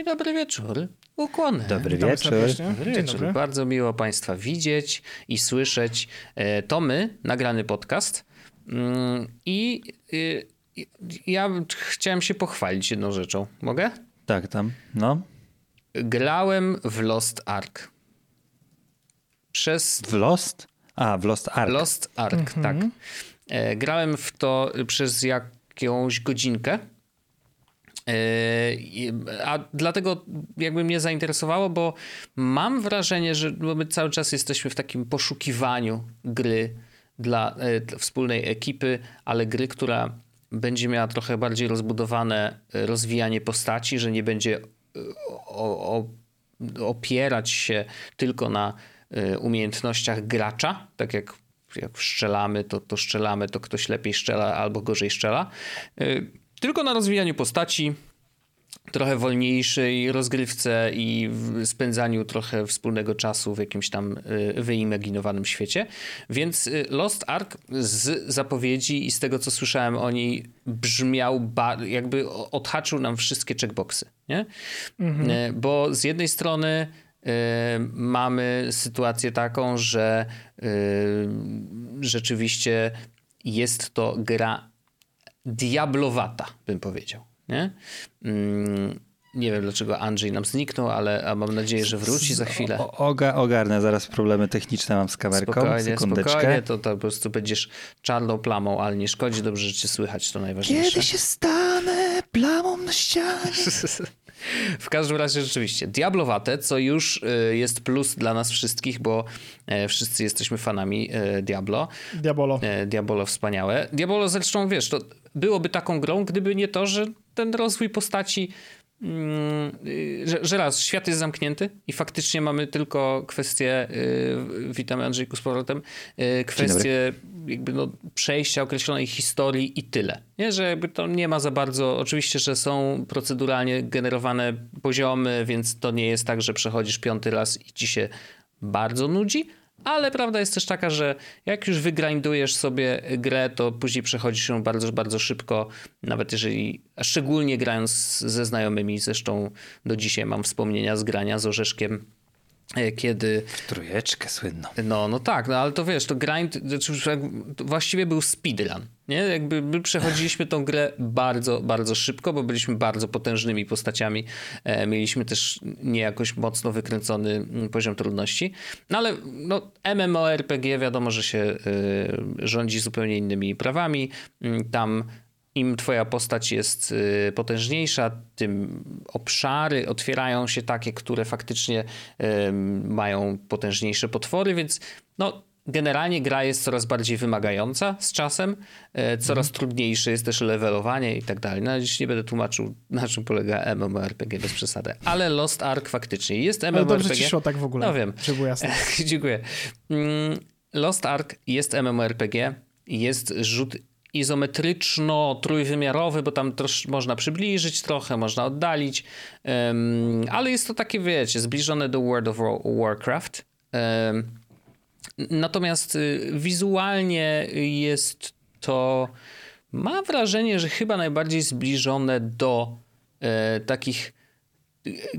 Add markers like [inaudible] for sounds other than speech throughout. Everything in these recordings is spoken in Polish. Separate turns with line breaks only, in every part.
i dobry wieczór. Ukłony.
Dobry
Witamy
wieczór.
Dobry wieczór.
dobry.
Bardzo miło Państwa widzieć i słyszeć. E, To my, nagrany podcast. Mm, I y, ja chciałem się pochwalić jedną rzeczą. Mogę?
Tak, tam. No.
Grałem w Lost Ark. Przez
W Lost? A, w Lost Ark.
Lost Ark, tak. E, Grałem w to przez jakąś godzinkę. I- A dlatego jakby mnie zainteresowało, bo mam wrażenie, że my cały czas jesteśmy w takim poszukiwaniu gry dla, e, wspólnej ekipy, ale gry, która będzie miała trochę bardziej rozbudowane e, rozwijanie postaci, że nie będzie e, opierać się tylko na umiejętnościach gracza, tak jak jak strzelamy, to, to strzelamy, to ktoś lepiej strzela albo gorzej strzela. Tylko na rozwijaniu postaci, trochę wolniejszej rozgrywce i spędzaniu trochę wspólnego czasu w jakimś tam y, wyimaginowanym świecie. Więc y, Lost Ark z zapowiedzi i z tego, co słyszałem o niej, brzmiał, jakby odhaczył nam wszystkie checkboxy, nie? Y, Bo z jednej strony mamy sytuację taką, że rzeczywiście jest to gra diablowata, bym powiedział. Nie? Mm, nie wiem, dlaczego Andrzej nam zniknął, ale a mam nadzieję, że wróci za chwilę.
O, oga, ogarnę, zaraz problemy techniczne mam z kamerką.
Spokojnie,
Sekundeczkę.
spokojnie, to, to po prostu będziesz czarną plamą, ale nie szkodzi, dobrze, że cię słychać, to najważniejsze.
Kiedy się stanę plamą na ścianie? [laughs]
W każdym razie rzeczywiście, Diablowate, co już y, jest plus dla nas wszystkich, bo e, wszyscy jesteśmy fanami e, Diablo.
Diabolo.
E, Diabolo wspaniałe. Diabolo zresztą, wiesz, to byłoby taką grą, gdyby nie to, że ten rozwój postaci, mm, że, że raz, świat jest zamknięty i faktycznie mamy tylko kwestię, y, witam Andrzejku z powrotem, y, kwestię jakby no, przejścia określonej historii i tyle. Nie, że jakby to nie ma za bardzo, oczywiście, że są proceduralnie generowane poziomy, więc to nie jest tak, że przechodzisz piąty raz i ci się bardzo nudzi, ale prawda jest też taka, że jak już wygrindujesz sobie grę, to później przechodzisz ją bardzo, bardzo szybko, nawet jeżeli, szczególnie grając ze znajomymi, zresztą do dzisiaj mam wspomnienia z grania z Orzeszkiem, e, kiedy
Trójeczkę słynną.
no, no tak, no ale to wiesz, to grind znaczy, właściwie był speedrun, nie? Jakby my przechodziliśmy tą grę bardzo, bardzo szybko, bo byliśmy bardzo potężnymi postaciami. E, mieliśmy też nie jakoś mocno wykręcony mm, poziom trudności. No ale no, MMORPG wiadomo, że się e, rządzi zupełnie innymi prawami. Mm, Tam im twoja postać jest y, potężniejsza, tym obszary otwierają się takie, które faktycznie mają potężniejsze potwory, więc no, generalnie gra jest coraz bardziej wymagająca z czasem, e, coraz trudniejsze jest też levelowanie i tak dalej. No, dziś nie będę tłumaczył, na czym polega MMORPG bez przesady, ale Lost Ark faktycznie jest
Ale
MMORPG.
dobrze ci szło tak w ogóle.
No wiem.
Żeby było jasne. [laughs]
Dziękuję. Mm, Lost Ark jest MMORPG, jest rzut izometryczno-trójwymiarowy, bo tam można przybliżyć trochę, można oddalić, em, ale jest to takie, wiecie, zbliżone do World of War- Warcraft. Em, natomiast y, wizualnie jest to, mam wrażenie, że chyba najbardziej zbliżone do e, takich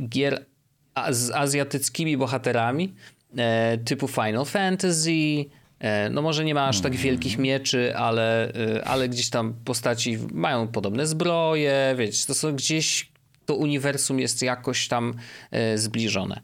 gier a- z azjatyckimi bohaterami e, typu Final Fantasy. E, no może nie ma aż tak wielkich mieczy, ale, e, ale gdzieś tam postaci mają podobne zbroje, wiecie, to są gdzieś to uniwersum jest jakoś tam e, zbliżone.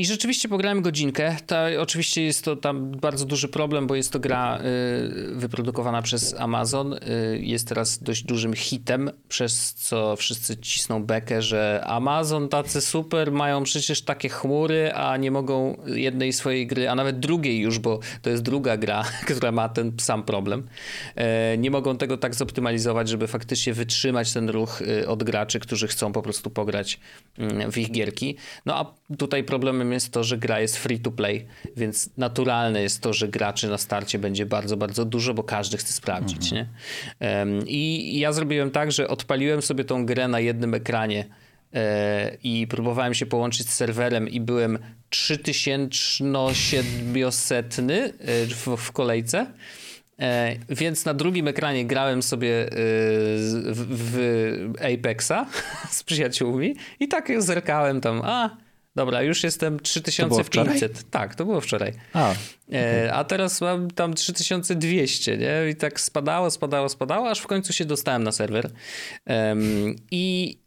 I rzeczywiście pograłem godzinkę. Ta, oczywiście jest to tam bardzo duży problem, bo jest to gra y, wyprodukowana przez Amazon. Y, jest teraz dość dużym hitem, przez co wszyscy cisną bekę, że Amazon tacy super, mają przecież takie chmury, a nie mogą jednej swojej gry, a nawet drugiej już, bo to jest druga gra, [laughs] która ma ten sam problem. E, nie mogą tego tak zoptymalizować, żeby faktycznie wytrzymać ten ruch y, od graczy, którzy chcą po prostu pograć mm, w ich gierki. No a tutaj problemem jest to, że gra jest free to play, więc naturalne jest to, że graczy na starcie będzie bardzo, bardzo dużo, bo każdy chce sprawdzić, nie? Em, I ja zrobiłem tak, że odpaliłem sobie tą grę na jednym ekranie e, i próbowałem się połączyć z serwerem i byłem 3700 w, w kolejce. E, więc na drugim ekranie grałem sobie e, w, w Apexa [laughs] z przyjaciółmi i tak zerkałem tam, a dobra, już jestem 3500. Tak, to było wczoraj. A, okay. a teraz mam tam 3200, nie? I tak spadało, spadało, spadało, aż w końcu się dostałem na serwer. I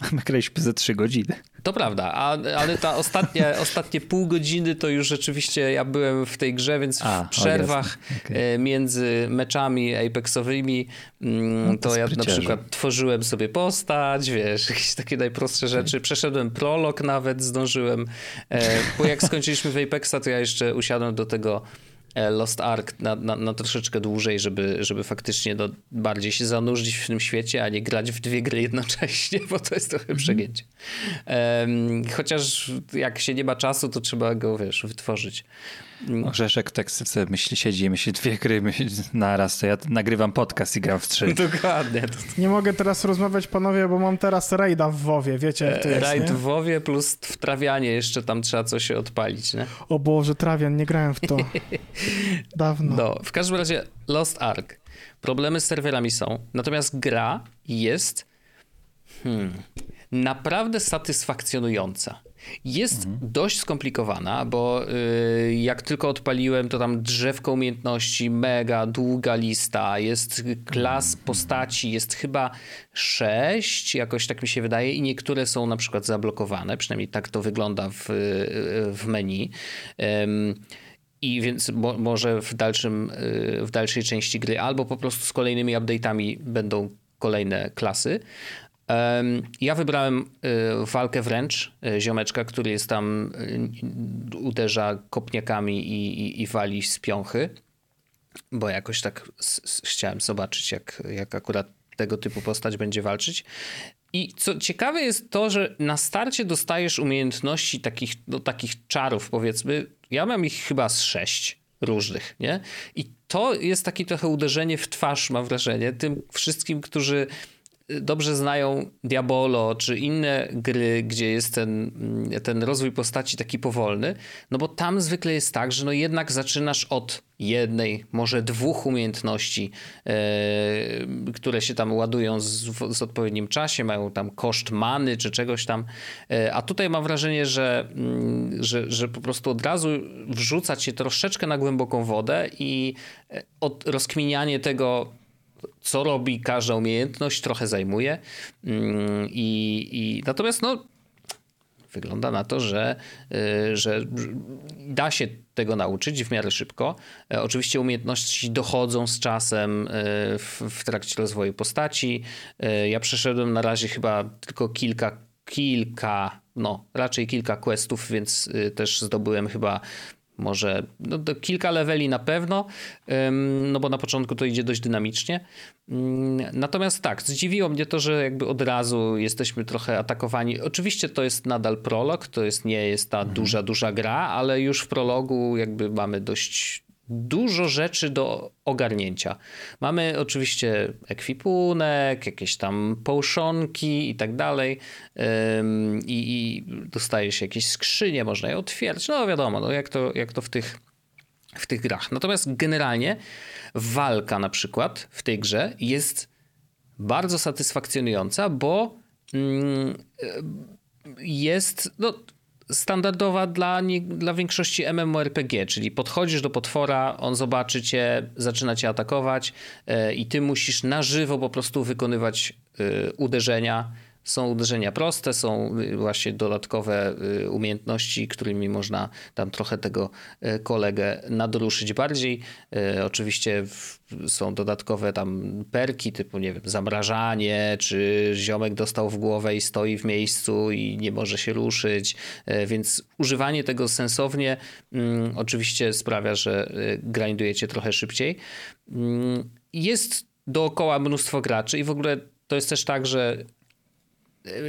[laughs]
My graliśmy ze trzy godziny.
To prawda, a, ale ta ostatnie, [laughs] ostatnie pół godziny to już rzeczywiście ja byłem w tej grze, więc a, w przerwach okay. E, między meczami Apexowymi mm, no to, to ja na przykład tworzyłem sobie postać, wiesz, jakieś takie najprostsze rzeczy. Przeszedłem prolog nawet, zdążyłem. E, bo jak skończyliśmy w Apexa, to ja jeszcze usiadłem do tego Lost Ark na, na, na, troszeczkę dłużej, żeby, żeby faktycznie do, bardziej się zanurzyć w tym świecie, a nie grać w dwie gry jednocześnie, [laughs] bo to jest trochę mhm. przegięcie. Um, chociaż jak się nie ma czasu, to trzeba go, wiesz, wytworzyć.
Orzeszek tak sobie myśli, siedzi i myśli dwie gry naraz, to ja nagrywam podcast i gram w trzy. [laughs]
Dokładnie.
Nie mogę teraz rozmawiać, panowie, bo mam teraz rajda w WoWie, wiecie jak to jest,
Rajd
nie?
w WoWie plus w trawianie jeszcze tam trzeba coś odpalić, nie?
O Boże, trawian, nie grałem w to. [laughs] Dawno.
No, w każdym razie Lost Ark. Problemy z serwerami są, natomiast gra jest hmm, naprawdę satysfakcjonująca. Jest mhm. dość skomplikowana, bo y, jak tylko odpaliłem, to tam drzewko umiejętności, mega długa lista, jest klas mhm. postaci, jest chyba sześć, jakoś tak mi się wydaje, i niektóre są na przykład zablokowane, przynajmniej tak to wygląda w, w menu. I więc mo może w, dalszym, y, w dalszej części gry albo po prostu z kolejnymi update'ami będą kolejne klasy, ja wybrałem y, walkę wręcz, y, ziomeczka, który jest tam, uderza kopniakami i, i, i wali z piąchy, bo jakoś tak chciałem zobaczyć, jak, jak akurat tego typu postać będzie walczyć. I co ciekawe jest to, że na starcie dostajesz umiejętności takich, no, takich czarów, powiedzmy. Ja mam ich chyba z sześć różnych, nie? I to jest takie trochę uderzenie w twarz, mam wrażenie, tym wszystkim, którzy dobrze znają Diabolo czy inne gry, gdzie jest ten, ten rozwój postaci taki powolny, no bo tam zwykle jest tak, że no jednak zaczynasz od jednej, może dwóch umiejętności, e, które się tam ładują z, z, odpowiednim czasie, mają tam koszt many czy czegoś tam. E, a tutaj mam wrażenie, że, mm, że, że po prostu od razu wrzucać się troszeczkę na głęboką wodę i e, od rozkminianie tego, co robi każda umiejętność, trochę zajmuje. Mm, I, i natomiast no, wygląda na to, że, y, że da się tego nauczyć w miarę szybko. E, oczywiście umiejętności dochodzą z czasem y, w, w trakcie rozwoju postaci. E, ja przeszedłem na razie chyba tylko kilka, kilka, no raczej kilka questów, więc y, też zdobyłem chyba może no, kilka leveli na pewno, no bo na początku to idzie dość dynamicznie. Natomiast tak, zdziwiło mnie to, że jakby od razu jesteśmy trochę atakowani. Oczywiście to jest nadal prolog, to jest, nie jest ta mhm. duża, duża gra, ale już w prologu jakby mamy dość dużo rzeczy do ogarnięcia. Mamy oczywiście ekwipunek, jakieś tam połszonki i tak dalej i dostaje się jakieś skrzynie, można je otwierać. No wiadomo, no jak, to, jak to w tych, w tych grach. Natomiast generalnie walka na przykład w tej grze jest bardzo satysfakcjonująca, bo mm, jest... No, standardowa dla, nie, dla większości MMORPG, czyli podchodzisz do potwora, on zobaczy cię, zaczyna cię atakować yy, i ty musisz na żywo po prostu wykonywać yy, uderzenia są uderzenia proste, są y, właśnie dodatkowe y, umiejętności, którymi można tam trochę tego y, kolegę nadruszyć bardziej. Oczywiście są dodatkowe tam perki typu, nie wiem, zamrażanie, czy ziomek dostał w głowę i stoi w miejscu i nie może się ruszyć, więc używanie tego sensownie mm, oczywiście sprawia, że grindujecie trochę szybciej. Mm, jest dookoła mnóstwo graczy i w ogóle to jest też tak, że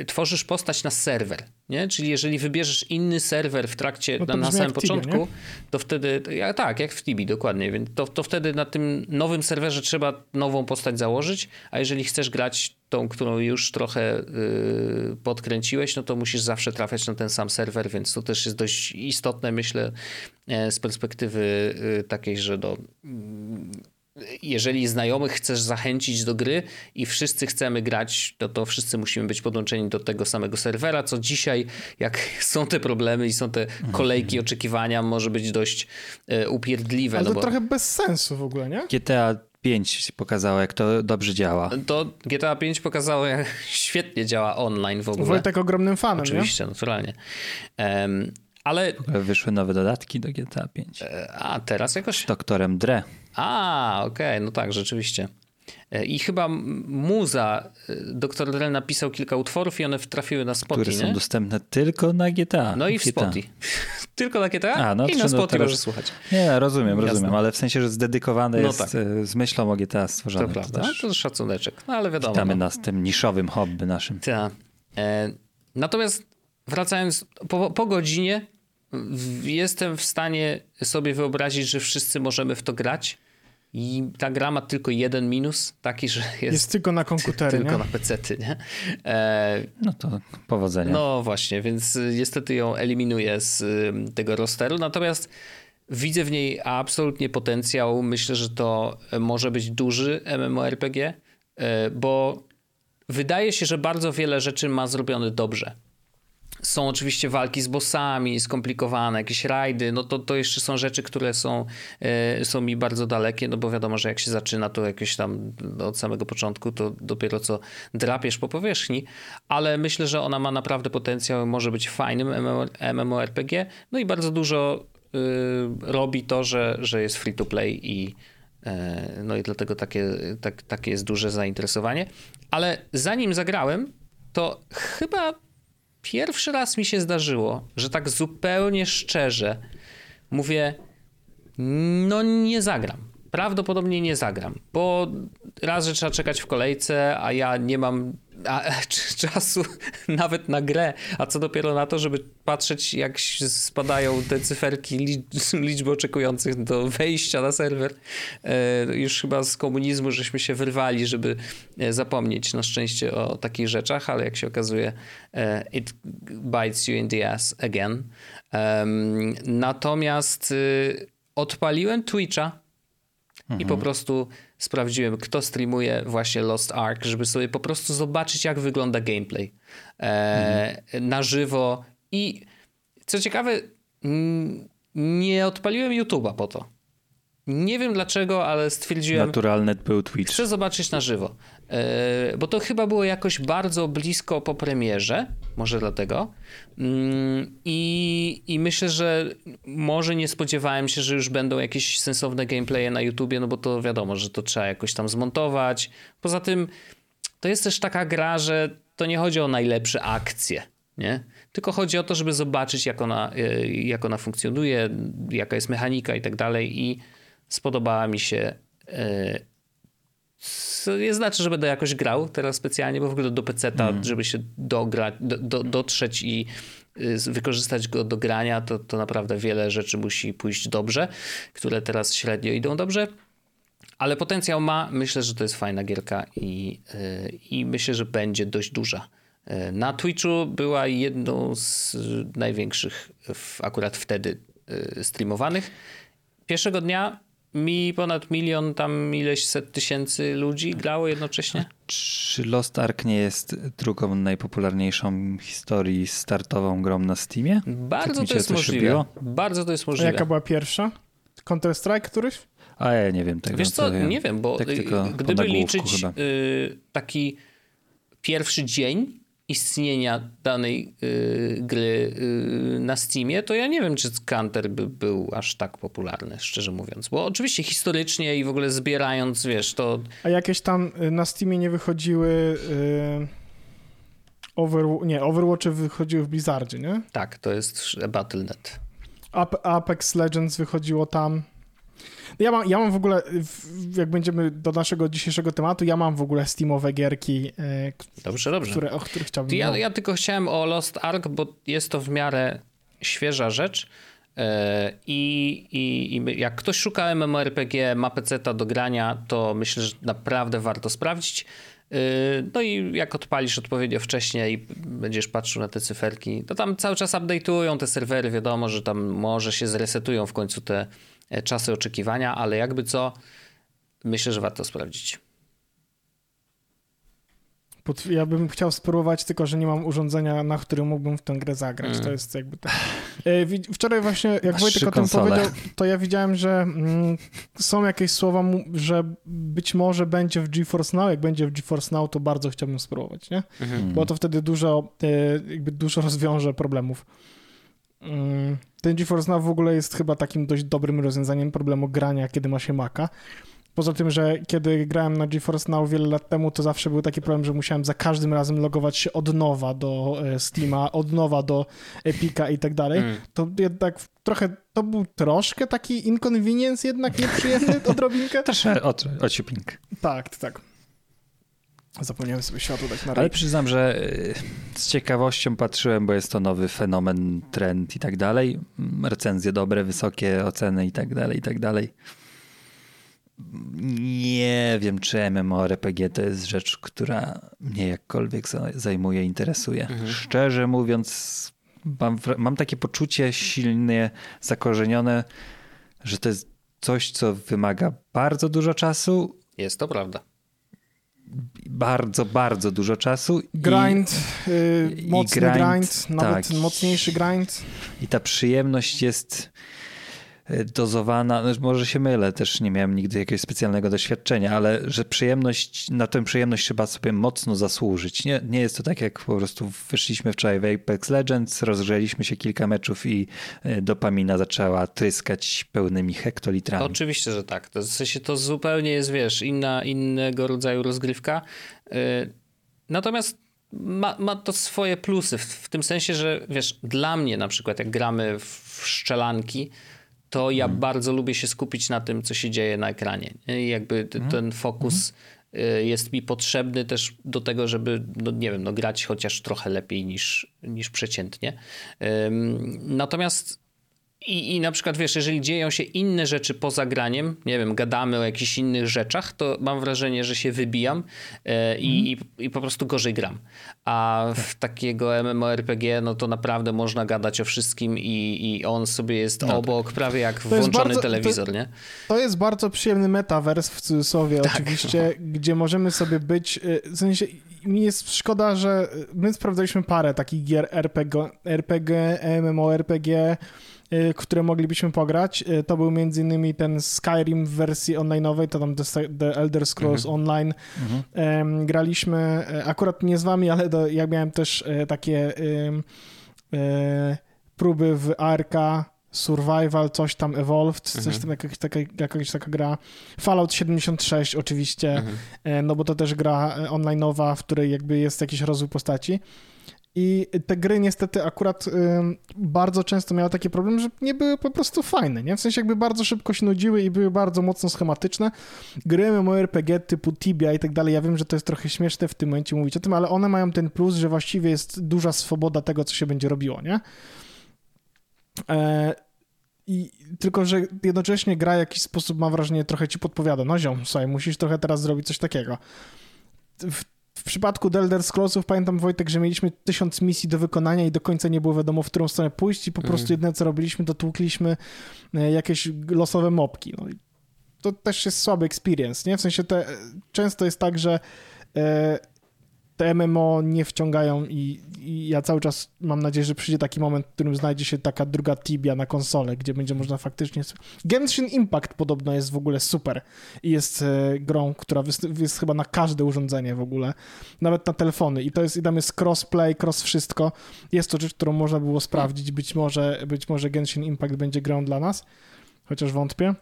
tworzysz postać na serwer, nie? Czyli jeżeli wybierzesz inny serwer w trakcie, no na, na samym początku, Tibie, to wtedy, ja, tak, jak w Tibi, dokładnie, więc to, to wtedy na tym nowym serwerze trzeba nową postać założyć, a jeżeli chcesz grać tą, którą już trochę yy, podkręciłeś, no to musisz zawsze trafiać na ten sam serwer, więc to też jest dość istotne, myślę, e, z perspektywy yy, takiej, że do, jeżeli znajomych chcesz zachęcić do gry i wszyscy chcemy grać, to, to wszyscy musimy być podłączeni do tego samego serwera, co dzisiaj, jak [laughs] są te problemy i są te kolejki oczekiwania, może być dość e, upierdliwe.
Ale
no
to
bo
trochę bez sensu w ogóle, nie?
GTA 5 pokazało, jak to dobrze działa.
to GTA 5 pokazało, jak [laughs] świetnie działa online w ogóle.
Wojtek ogromnym fanem,
Oczywiście, naturalnie. Em, ale
Wyszły nowe dodatki do GTA 5.
e, a teraz jakoś.
Z doktorem Dre.
A, okej, no tak, rzeczywiście. E, I chyba muza, e, dr Dre napisał kilka utworów i one trafiły na Spotify,
które są
nie?
dostępne tylko na GTA.
No i w. Spotify. [laughs] Tylko na GTA
A, no
i na Spotify
teraz-
możesz słuchać.
Nie, rozumiem,
Jasne.
rozumiem, ale w sensie, że zdedykowane
No
jest
tak.
z myślą o GTA
To
stworzone.
prawda,
też
to szacuneczek. No ale wiadomo.
Witamy
no.
nas tym niszowym hobby naszym.
Tak. E, natomiast wracając, po, po godzinie jestem w stanie sobie wyobrazić, że wszyscy możemy w to grać i ta gra ma tylko jeden minus, taki, że jest,
Jest tylko na komputery,
tylko
nie?
na pecety, nie? E,
No to powodzenia.
no właśnie, więc niestety ją eliminuję z tego rosteru, natomiast widzę w niej absolutnie potencjał. Myślę, że to może być duży MMORPG, e, bo wydaje się, że bardzo wiele rzeczy ma zrobione dobrze. Są oczywiście walki z bossami, skomplikowane, jakieś rajdy, no to, to jeszcze są rzeczy, które są, e, są mi bardzo dalekie, no bo wiadomo, że jak się zaczyna, to jakieś tam od samego początku, to dopiero co drapiesz po powierzchni, ale myślę, że ona ma naprawdę potencjał, może być fajnym MMO, MMORPG, no i bardzo dużo y, robi to, że, że jest free to play i e, no i dlatego takie, tak, takie jest duże zainteresowanie. Ale zanim zagrałem, to chyba pierwszy raz mi się zdarzyło, że tak zupełnie szczerze mówię, no nie zagram. Prawdopodobnie nie zagram, bo raz, że trzeba czekać w kolejce, a ja nie mam a, [laughs] c- czasu nawet na grę, a co dopiero na to, żeby patrzeć jak spadają te cyferki li- [laughs] liczby oczekujących do wejścia na serwer. E, już chyba z komunizmu żeśmy się wyrwali, żeby e, zapomnieć na szczęście o takich rzeczach, ale jak się okazuje e, it bites you in the ass again. Natomiast y, odpaliłem Twitcha i po prostu sprawdziłem, kto streamuje właśnie Lost Ark, żeby sobie po prostu zobaczyć, jak wygląda gameplay e, na żywo. I co ciekawe, nie odpaliłem YouTube'a po to. Nie wiem dlaczego, ale stwierdziłem,
Naturalny był Twitch.
chcę zobaczyć na żywo. E, bo to chyba było jakoś bardzo blisko po premierze, może dlatego. Mm, I, I myślę, że może nie spodziewałem się, że już będą jakieś sensowne gameplaye na YouTubie, no bo to wiadomo, że to trzeba jakoś tam zmontować. Poza tym to jest też taka gra, że to nie chodzi o najlepsze akcje, nie? Tylko chodzi o to, żeby zobaczyć, jak ona, e, jak ona funkcjonuje, jaka jest mechanika i tak dalej. I spodobała mi się. Co nie znaczy, że będę jakoś grał teraz specjalnie, bo w ogóle do PC-ta, żeby się dograć, do, do, dotrzeć i y, wykorzystać go do grania, to, to naprawdę wiele rzeczy musi pójść dobrze, które teraz średnio idą dobrze. Ale potencjał ma, myślę, że to jest fajna gierka i, y, i myślę, że będzie dość duża. Y, Na Twitchu była jedną z największych w, akurat wtedy streamowanych. Pierwszego dnia mi ponad milion, tam ileś set tysięcy ludzi grało jednocześnie.
Czy Lost Ark nie jest drugą najpopularniejszą w historii startową grą na Steamie?
Bardzo to jest możliwe.
robiło?
Bardzo to jest
A
możliwe.
jaka była pierwsza? Counter-Strike któryś?
A ja nie wiem tego.
Wiesz co, nie wiem, bo
tak
y, gdyby liczyć
chyba.
y, taki pierwszy dzień istnienia danej y, gry y, na Steamie, to ja nie wiem, czy Counter by był aż tak popularny, szczerze mówiąc. Bo oczywiście historycznie i w ogóle zbierając, wiesz, to
A jakieś tam y, na Steamie nie wychodziły... Y... Over... Nie, Overwatchy wychodziły w Blizzardzie, nie?
tak, to jest Battle.net.
Ap- Apex Legends wychodziło tam. Ja mam, ja mam w ogóle, jak będziemy do naszego dzisiejszego tematu, ja mam w ogóle Steamowe gierki, k-
Dobrze, dobrze.
które, o których chciałbym
Ja, ja tylko chciałem o Lost Ark, bo jest to w miarę świeża rzecz. E, I, i, i jak ktoś szuka MMORPG, ma peceta do grania, to myślę, że naprawdę warto sprawdzić. E, No i jak odpalisz odpowiednio wcześniej i będziesz patrzył na te cyferki, to tam cały czas update'ują te serwery, wiadomo, że tam może się zresetują w końcu te e, czasy oczekiwania, ale jakby co, myślę, że warto sprawdzić.
Ja bym chciał spróbować, tylko że nie mam urządzenia, na którym mógłbym w tę grę zagrać. Mm. To jest jakby tak. Wczoraj właśnie, jak Masz Wojtek o tym powiedział, to ja widziałem, że mm, są jakieś słowa, że być może będzie w GeForce Now. Jak będzie w GeForce Now, to bardzo chciałbym spróbować, nie? Mhm. Bo to wtedy dużo, e, jakby dużo rozwiąże problemów. Mm, ten GeForce Now w ogóle jest chyba takim dość dobrym rozwiązaniem problemu grania, kiedy ma się Maca. Poza tym, że kiedy grałem na GeForce Now wiele lat temu, to zawsze był taki problem, że musiałem za każdym razem logować się od nowa do e, Steama, od nowa do Epica i tak dalej. Mm. To jednak trochę, to był troszkę taki inconvenience jednak nieprzyjemny odrobinkę. [laughs]
Też od, ociupink.
Tak, tak. Zapomniałem sobie światło dać na
Ale przyznam, że e, z ciekawością patrzyłem, bo jest to nowy fenomen, trend i tak dalej. Recenzje dobre, wysokie oceny i tak dalej, i tak dalej nie wiem, czy MMORPG to jest rzecz, która mnie jakkolwiek zajmuje, interesuje. Mhm. Szczerze mówiąc, mam, mam takie poczucie silnie zakorzenione, że to jest coś, co wymaga bardzo dużo czasu.
Jest to prawda.
Bardzo, bardzo dużo czasu.
Grind, i, yy, mocny grind, grind nawet tak. mocniejszy grind.
I ta przyjemność jest dozowana, no, może się mylę, też nie miałem nigdy jakiegoś specjalnego doświadczenia, ale że przyjemność, na tę przyjemność trzeba sobie mocno zasłużyć. Nie, nie jest to tak, jak po prostu wyszliśmy wczoraj w Apex Legends, rozgrzeliśmy się kilka meczów i e, dopamina zaczęła tryskać pełnymi hektolitrami.
Oczywiście, że tak. To w sensie to zupełnie jest, wiesz, inna, innego rodzaju rozgrywka. E, natomiast ma, ma to swoje plusy, w, w tym sensie, że wiesz, dla mnie na przykład, jak gramy w szczelanki, to ja mhm. bardzo lubię się skupić na tym, co się dzieje na ekranie. I jakby mhm. ten fokus mhm. jest mi potrzebny też do tego, żeby, no nie wiem, no grać chociaż trochę lepiej niż, niż przeciętnie. Natomiast i, I na przykład wiesz, jeżeli dzieją się inne rzeczy poza graniem, nie wiem, gadamy o jakichś innych rzeczach, to mam wrażenie, że się wybijam e, i, mm. i, i, po prostu gorzej gram. A w takiego MMORPG, no to naprawdę można gadać o wszystkim i, i on sobie jest no obok, tak. prawie jak to włączony bardzo, telewizor,
to,
nie?
To jest bardzo przyjemny metavers w cudzysłowie tak. oczywiście, [laughs] gdzie możemy sobie być, e, w sensie mi jest szkoda, że my sprawdzaliśmy parę takich gier RPG, RPG MMORPG, które moglibyśmy pograć. Y, to był m.in. ten Skyrim w wersji online'owej, to tam The Elder Scrolls mhm. Online. Mhm. Graliśmy e, akurat nie z wami, ale do, ja miałem też e, takie e, próby w ARK, Survival, coś tam Evolved, coś mhm. tam jakaś taka, jakaś taka gra. Fallout 76 oczywiście, mhm. no bo to też gra online'owa, w której jakby jest jakiś rozwój postaci. I te gry niestety akurat y, bardzo często miały taki problem, że nie były po prostu fajne, nie? W sensie jakby bardzo szybko się nudziły i były bardzo mocno schematyczne. Gry MMORPG typu Tibia i tak dalej, ja wiem, że to jest trochę śmieszne w tym momencie mówić o tym, ale one mają ten plus, że właściwie jest duża swoboda tego, co się będzie robiło, nie? E, i tylko, że jednocześnie gra w jakiś sposób, mam wrażenie, trochę ci podpowiada. No ziom, słuchaj, musisz trochę teraz zrobić coś takiego. W w przypadku The Elder Scrollsów pamiętam Wojtek, że mieliśmy tysiąc misji do wykonania i do końca nie było wiadomo, w którą stronę pójść i po prostu mhm. jedyne co robiliśmy, to tłukliśmy e, jakieś losowe mopki. No to też jest słaby experience, nie? W sensie te, często jest tak, że e, te MMO nie wciągają i, i, ja cały czas mam nadzieję, że przyjdzie taki moment, w którym znajdzie się taka druga Tibia na konsolę, gdzie będzie można faktycznie... Genshin Impact podobno jest w ogóle super i jest e, grą, która jest chyba na każde urządzenie w ogóle, nawet na telefony i to jest, i tam jest crossplay, cross wszystko. Jest to rzecz, którą można było sprawdzić, być może, być może Genshin Impact będzie grą dla nas, chociaż wątpię.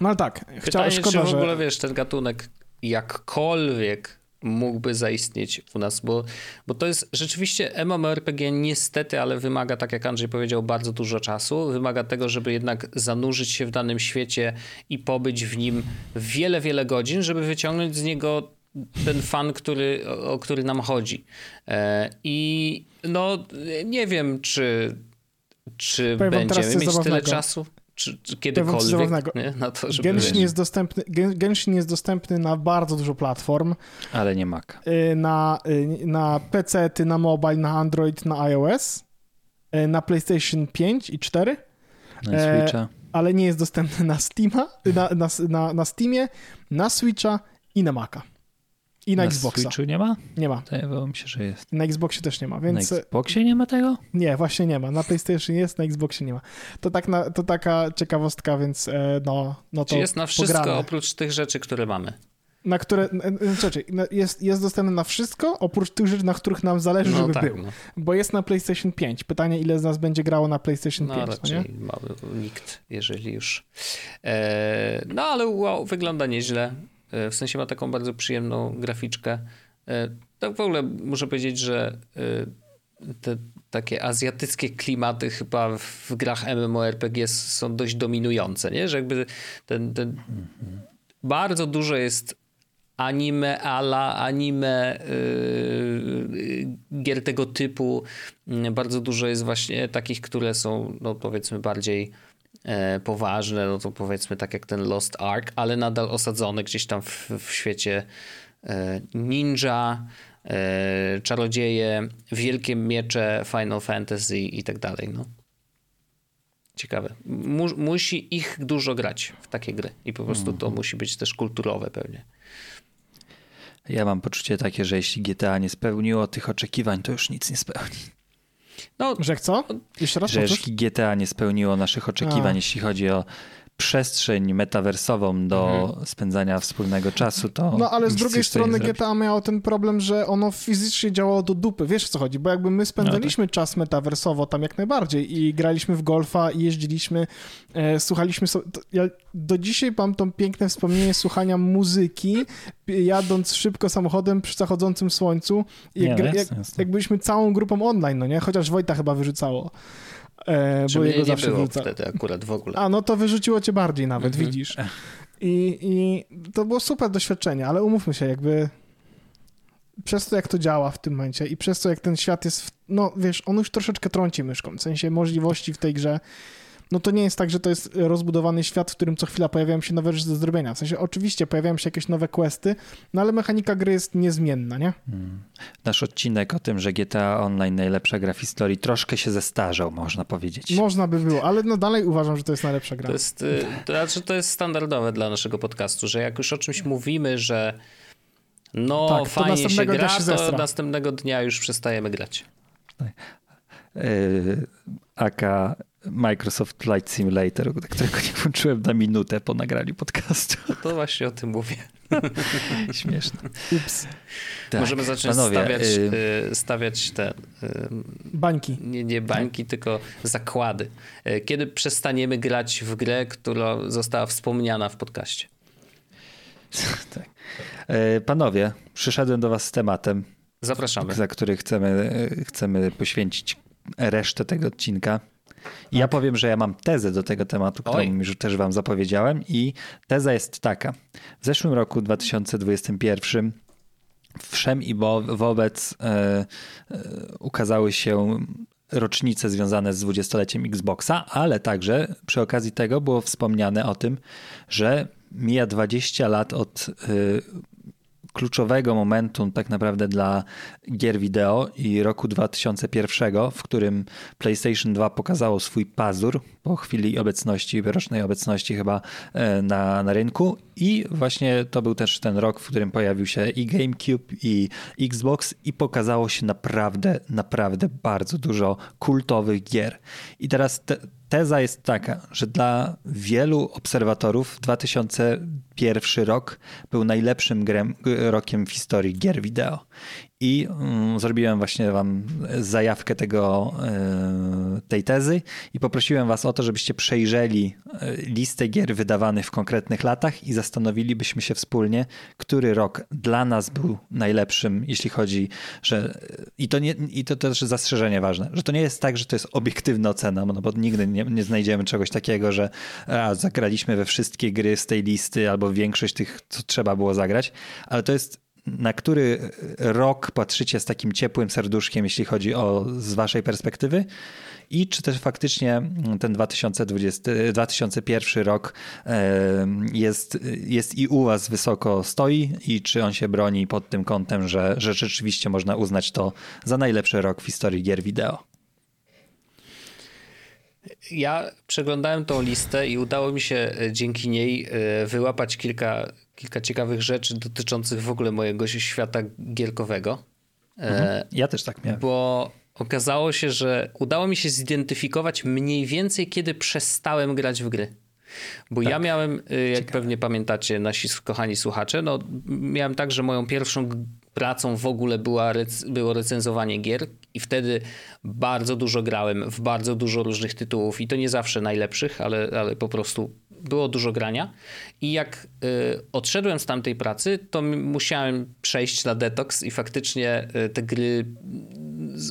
No ale tak, chciałem szkoda,
czy w ogóle, że... wiesz, ten gatunek jakkolwiek mógłby zaistnieć u nas, bo, bo to jest rzeczywiście MMORPG niestety, ale wymaga, tak jak Andrzej powiedział, bardzo dużo czasu. Wymaga tego, żeby jednak zanurzyć się w danym świecie i pobyć w nim wiele, wiele godzin, żeby wyciągnąć z niego ten fan, który, o który nam chodzi. E, I no nie wiem, czy, czy będziemy mieć zabawnego. tyle czasu czy, czy kiedykolwiek nie? na to, żeby...
Genshin jest, dostępny, Genshin jest dostępny na bardzo dużo platform.
Ale nie Mac.
Y, na, y, na PC, na mobile, na Android, na iOS, y, na PlayStation 5 i 4.
Na Switcha.
ale nie jest dostępny na Steama, na, na, na, na Steamie, na Switcha i na Maca. I na,
Na
Xboxa.
Switchu nie ma?
Nie ma.
Wydawało mi się, że jest.
Na Xboxie też nie ma, więc
Na Xboxie nie ma tego?
nie, właśnie nie ma. Na PlayStation jest, na Xboxie nie ma. To, tak na, to taka ciekawostka, więc e, no, no to
Czy jest na wszystko
pograne.
oprócz tych rzeczy, które mamy?
Na które, znaczy, na- jest, jest dostępny na wszystko, oprócz tych rzeczy, na których nam zależy,
No
żeby
tak,
był.
no.
Bo jest na PlayStation 5. Pytanie, ile z nas będzie grało na PlayStation
No
5, no nie?
raczej mały, nikt, jeżeli już. E, no ale wow, wygląda nieźle. E, w sensie ma taką bardzo przyjemną graficzkę. E, tak w ogóle muszę powiedzieć, że e, te takie azjatyckie klimaty chyba w grach MMORPG są dość dominujące, nie? Że jakby ten, ten bardzo dużo jest anime ala, anime yy, gier tego typu. Yy, Bardzo dużo jest właśnie takich, które są, no powiedzmy, bardziej poważne, no to powiedzmy tak jak ten Lost Ark, ale nadal osadzone gdzieś tam w, w świecie e, ninja, e, czarodzieje, wielkie miecze, Final Fantasy i tak dalej, no. Ciekawe. Mu, musi ich dużo grać w takie gry i po prostu to musi być też kulturowe pewnie.
Ja mam poczucie takie, że jeśli GTA nie spełniło tych oczekiwań, to już nic nie spełni.
No,
Że co? Jeszcze raz
Że
powtórz?
GTA nie spełniło naszych oczekiwań,
A.
jeśli chodzi o przestrzeń metaversową do spędzania wspólnego czasu, to.
No ale z drugiej strony. GTA miało ten problem, że ono fizycznie działało do dupy. Wiesz o co chodzi? Bo jakby my spędzaliśmy czas metaversowo tam jak najbardziej i graliśmy w golfa i jeździliśmy, e, słuchaliśmy so... Ja do dzisiaj mam to piękne wspomnienie słuchania muzyki, jadąc szybko samochodem przy zachodzącym słońcu. I
Nie,
Jak,
no
jak, jak byliśmy całą grupą online, no nie? Chociaż Wojta chyba wyrzucało. E, bo jego
nie
zawsze
było
wyrzuca.
wtedy akurat w ogóle.
A, no to wyrzuciło cię bardziej nawet,
Mhm.
widzisz. I, I to było super doświadczenie, ale umówmy się, jakby przez to, jak to działa w tym momencie i przez to, jak ten świat jest, w, no wiesz, on już troszeczkę trąci myszką, w sensie możliwości w tej grze, no to nie jest tak, że to jest rozbudowany świat, w którym co chwila pojawiają się nowe rzeczy do zrobienia. W sensie oczywiście pojawiają się jakieś nowe questy, no ale mechanika gry jest niezmienna, nie?
Mm. Nasz odcinek o tym, że GTA Online najlepsza gra w historii, troszkę się zestarzał, można powiedzieć.
Można by było, ale no dalej uważam, że to jest najlepsza gra.
To jest, y, to znaczy to jest standardowe dla naszego podcastu, że jak już o czymś mówimy, że no
Tak, to
fajnie się
następnego dnia
gra,
się
to następnego dnia już przestajemy grać.
Yy, aka Microsoft Flight Simulator, którego nie włączyłem na minutę po nagraniu podcastu.
No to właśnie o tym mówię. [laughs]
Śmieszne.
Ups,
Tak,
Możemy zacząć
panowie,
stawiać,
y,
y, stawiać te y,
bańki.
nie, nie bańki, tylko zakłady. Y, Kiedy przestaniemy grać w grę, która została wspomniana w podcaście? [laughs]
tak. Panowie, przyszedłem do was z tematem,
Zapraszamy.
za który chcemy, chcemy poświęcić resztę tego odcinka. I ja powiem, że ja mam tezę do tego tematu, którą
Oj.
już też wam zapowiedziałem i teza jest taka. W zeszłym roku 2021 wszem i wo- wobec e, e, ukazały się rocznice związane z dwudziestoleciem Xboxa, ale także przy okazji tego było wspomniane o tym, że mija 20 lat od e, kluczowego momentu tak naprawdę dla gier wideo i roku 2001, w którym PlayStation 2 pokazało swój pazur po chwili obecności, rocznej obecności chyba e, na, na rynku i właśnie to był też ten rok, w którym pojawił się i GameCube i Xbox i pokazało się naprawdę, naprawdę bardzo dużo kultowych gier. I teraz te, teza jest taka, że dla wielu obserwatorów 2001 rok był najlepszym grem, rokiem w historii gier wideo. I mm, zrobiłem właśnie wam zajawkę tego, e, tej tezy i poprosiłem was o to, żebyście przejrzeli e, listę gier wydawanych w konkretnych latach i zastanowilibyśmy się wspólnie, który rok dla nas był najlepszym, jeśli chodzi, że i to, nie, i to też zastrzeżenie ważne, że to nie jest tak, że to jest obiektywna ocena, no bo nigdy nie, nie znajdziemy czegoś takiego, że a, zagraliśmy we wszystkie gry z tej listy albo większość tych, co trzeba było zagrać, ale to jest na który rok patrzycie z takim ciepłym serduszkiem, jeśli chodzi o z waszej perspektywy? I czy też faktycznie ten 2020, 2001 rok jest, jest i u was wysoko stoi i czy on się broni pod tym kątem, że, że rzeczywiście można uznać to za najlepszy rok w historii gier wideo?
Ja przeglądałem tą listę i udało mi się e, dzięki niej e, wyłapać kilka, kilka ciekawych rzeczy dotyczących w ogóle mojego świata gierkowego.
Mhm. Ja też tak miałem.
Bo okazało się, że udało mi się zidentyfikować mniej więcej, kiedy przestałem grać w gry. Bo tak. ja miałem, jak Ciekawe. pewnie pamiętacie, nasi kochani słuchacze, no miałem tak, że moją pierwszą pracą w ogóle była, było recenzowanie gier i wtedy bardzo dużo grałem w bardzo dużo różnych tytułów i to nie zawsze najlepszych, ale, ale po prostu było dużo grania i jak y, odszedłem z tamtej pracy, to musiałem przejść na detoks i faktycznie y, te gry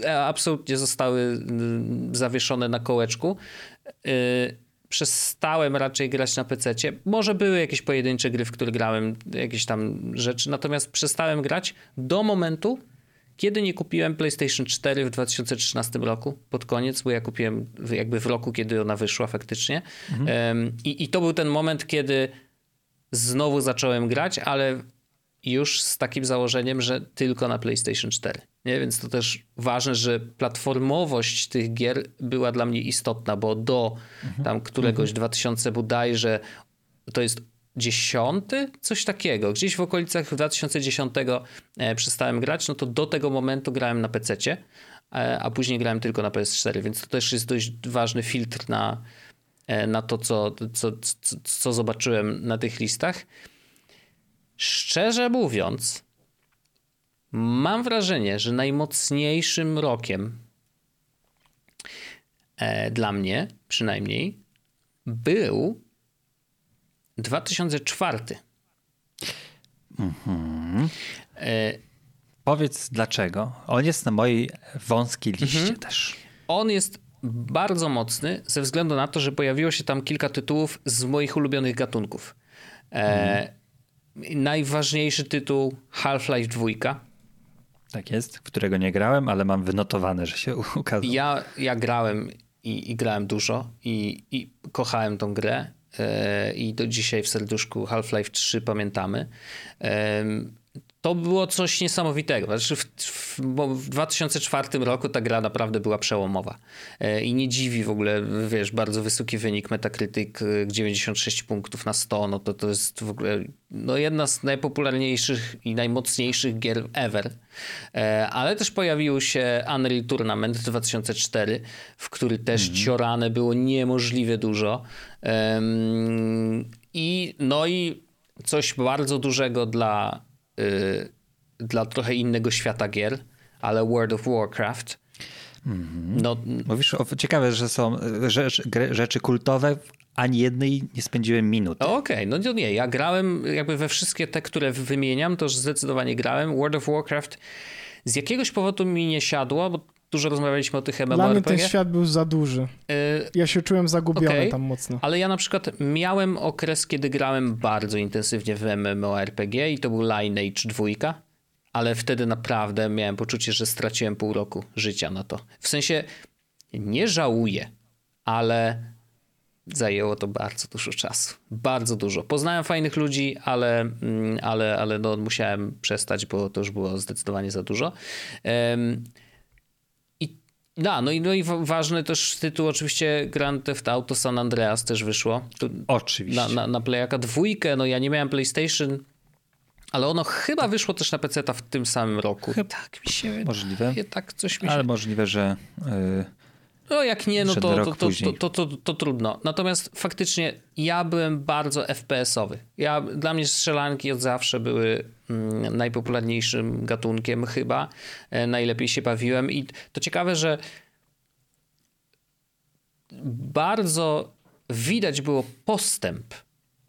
y, absolutnie zostały y, zawieszone na kołeczku. Y, przestałem raczej grać na PC. Może były jakieś pojedyncze gry, w które grałem, jakieś tam rzeczy, natomiast przestałem grać do momentu, kiedy nie kupiłem PlayStation 4 w 2013 roku, pod koniec, bo ja kupiłem jakby w roku, kiedy ona wyszła faktycznie. Mhm. I, I to był ten moment, kiedy znowu zacząłem grać, ale już z takim założeniem, że tylko na PlayStation 4. Nie? Więc to też ważne, że platformowość tych gier była dla mnie istotna, bo do mhm. tam któregoś mhm. 2000 bodajże to jest dziesiąty, coś takiego. Gdzieś w okolicach 2010 e, przestałem grać, no to do tego momentu grałem na PC, e, a później grałem tylko na PS4, więc to też jest dość ważny filtr na, e, na to, co, co, co, co zobaczyłem na tych listach. Szczerze mówiąc, mam wrażenie, że najmocniejszym rokiem dla mnie przynajmniej był 2004. Mhm.
E, Powiedz dlaczego. On jest na mojej wąskiej liście mhm. też.
On jest bardzo mocny ze względu na to, że pojawiło się tam kilka tytułów z moich ulubionych gatunków. E, mhm. Najważniejszy tytuł Half-Life 2.
Tak jest, którego nie grałem, ale mam wynotowane, że się ukazał.
Ja, ja grałem i, i grałem dużo i, i kochałem tą grę i do dzisiaj w serduszku Half-Life 3 pamiętamy to było coś niesamowitego. Znaczy w, w, w 2004 roku ta gra naprawdę była przełomowa. E, I nie dziwi w ogóle, wiesz, bardzo wysoki wynik Metacritic, 96 e, punktów na 100, no to to jest w ogóle no jedna z najpopularniejszych i najmocniejszych gier ever. E, ale też pojawił się Unreal Tournament 2004, w który też mm. ciorane było niemożliwie dużo. I no i coś bardzo dużego dla Y, dla trochę innego świata gier, ale World of Warcraft.
Mm-hmm. No, Mówisz, o, ciekawe, że są rzecz, rzeczy kultowe, ani jednej nie spędziłem minuty.
Okej, okay, no nie, ja grałem jakby we wszystkie te, które wymieniam, to już zdecydowanie grałem. World of Warcraft z jakiegoś powodu mi nie siadło, bo dużo rozmawialiśmy o tych MMORPG.
Dla mnie ten świat był za duży. Y, ja się czułem zagubiony okay, tam mocno.
Ale ja na przykład miałem okres, kiedy grałem bardzo intensywnie w MMORPG i to był Lineage 2, ale wtedy naprawdę miałem poczucie, że straciłem pół roku życia na to. W sensie nie żałuję, ale zajęło to bardzo dużo czasu. Bardzo dużo. Poznałem fajnych ludzi, ale, mm, ale, ale no, musiałem przestać, bo to już było zdecydowanie za dużo. Um, da, no i, no i ważny też tytuł oczywiście Grand Theft Auto San Andreas też wyszło.
oczywiście.
Na, na, na Playaka dwójkę, no ja nie miałem PlayStation, ale ono chyba wyszło też na PC w tym samym roku.
Chyba, tak mi się Możliwe.
Tak coś mi się...
Ale możliwe, że... Yy...
No jak nie, no to, to, to, to, to, trudno. Natomiast faktycznie ja byłem bardzo FPS-owy. Ja, dla mnie strzelanki od zawsze były mm, najpopularniejszym gatunkiem chyba. E, najlepiej się bawiłem i to ciekawe, że bardzo widać było postęp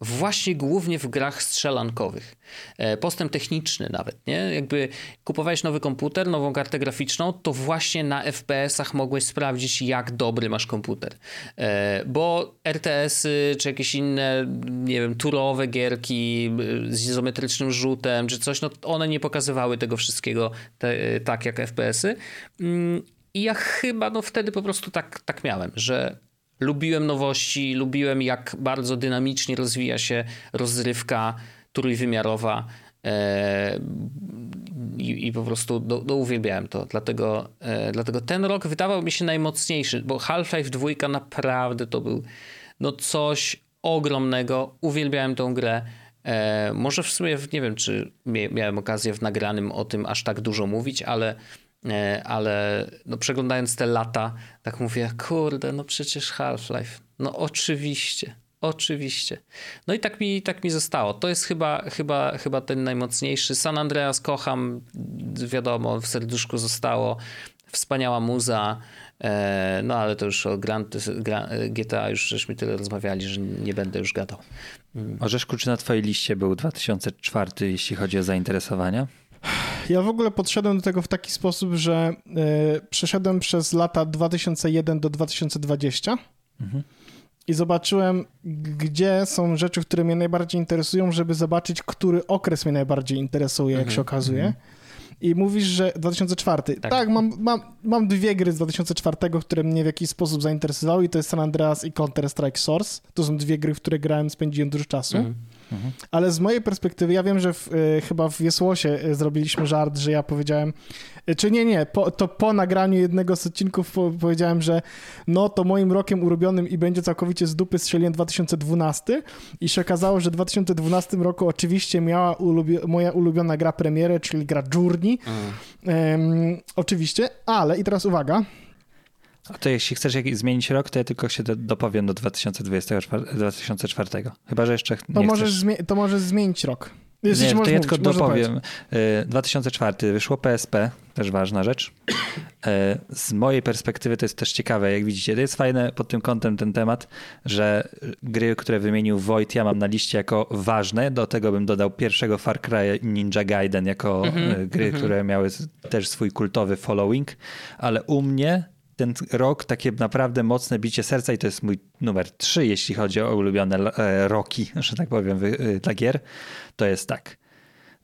właśnie głównie w grach strzelankowych. E, postęp techniczny nawet, nie? Jakby kupowałeś nowy komputer, nową kartę graficzną, to właśnie na FPS-ach mogłeś sprawdzić, jak dobry masz komputer. E, bo RTS-y, czy jakieś inne, nie wiem, turowe gierki z izometrycznym rzutem, czy coś, no one nie pokazywały tego wszystkiego te, tak jak FPS-y. Mm, I ja chyba no wtedy po prostu tak, tak miałem, że Lubiłem nowości, lubiłem jak bardzo dynamicznie rozwija się rozrywka trójwymiarowa. E, i, i po prostu do, do uwielbiałem to. Dlatego, e, dlatego ten rok wydawał mi się najmocniejszy, bo Half-Life 2 naprawdę to był no coś ogromnego. Uwielbiałem tą grę. E, może w sumie nie wiem, czy miałem okazję w nagranym o tym aż tak dużo mówić, ale, ale no przeglądając te lata, tak mówię, kurde, no przecież Half-Life. No oczywiście. Oczywiście. No i tak mi, tak mi zostało. To jest chyba, chyba, chyba ten najmocniejszy. San Andreas kocham, wiadomo, w serduszku zostało. Wspaniała muza. E, no ale to już o Grand, GTA już żeśmy tyle rozmawiali, że nie będę już gadał.
Orzeszku, czy na twojej liście był 2004, jeśli chodzi o zainteresowania?
Ja w ogóle podszedłem do tego w taki sposób, że y, przeszedłem przez lata 2001 do 2020. Mhm i zobaczyłem, gdzie są rzeczy, które mnie najbardziej interesują, żeby zobaczyć, który okres mnie najbardziej interesuje, jak mm -hmm. się okazuje. -hmm. I mówisz, że 2004. Tak, tak mam, mam, mam dwie gry z 2004, które mnie w jakiś sposób zainteresowały i to jest San Andreas i Counter-Strike Source. To są dwie gry, w które grałem, spędziłem dużo czasu. -hmm. Mhm. Ale z mojej perspektywy, ja wiem, że w, y, chyba w Wiesłosie y, zrobiliśmy żart, że ja powiedziałem, y, czy nie, nie, po, to po nagraniu jednego z odcinków po, powiedziałem, że no to moim rokiem ulubionym i będzie całkowicie z dupy strzeliłem 2012 i się okazało, że w 2012 roku oczywiście miała ulubio moja ulubiona gra premierę, czyli gra Journey. Um, oczywiście, ale i teraz uwaga,
a to jeśli chcesz zmienić rok, to ja tylko się dopowiem do 2024, 2004. Chyba, że jeszcze
to
nie
możesz chcesz... to możesz zmienić rok.
nie, to ja tylko dopowiem. 2004 y, wyszło PSP, też ważna rzecz. Y, z mojej perspektywy to jest też ciekawe, jak widzicie. To jest fajne pod tym kątem ten temat, że gry, które wymienił Wojt, ja mam na liście jako ważne. Do tego bym dodał pierwszego Far Cry Ninja Gaiden jako mm -hmm, gry, mm -hmm. które miały też swój kultowy following, ale u mnie ten rok takie naprawdę mocne bicie serca i to jest mój numer 3, jeśli chodzi o ulubione e, roki, że tak powiem, e, dla gier, to jest tak.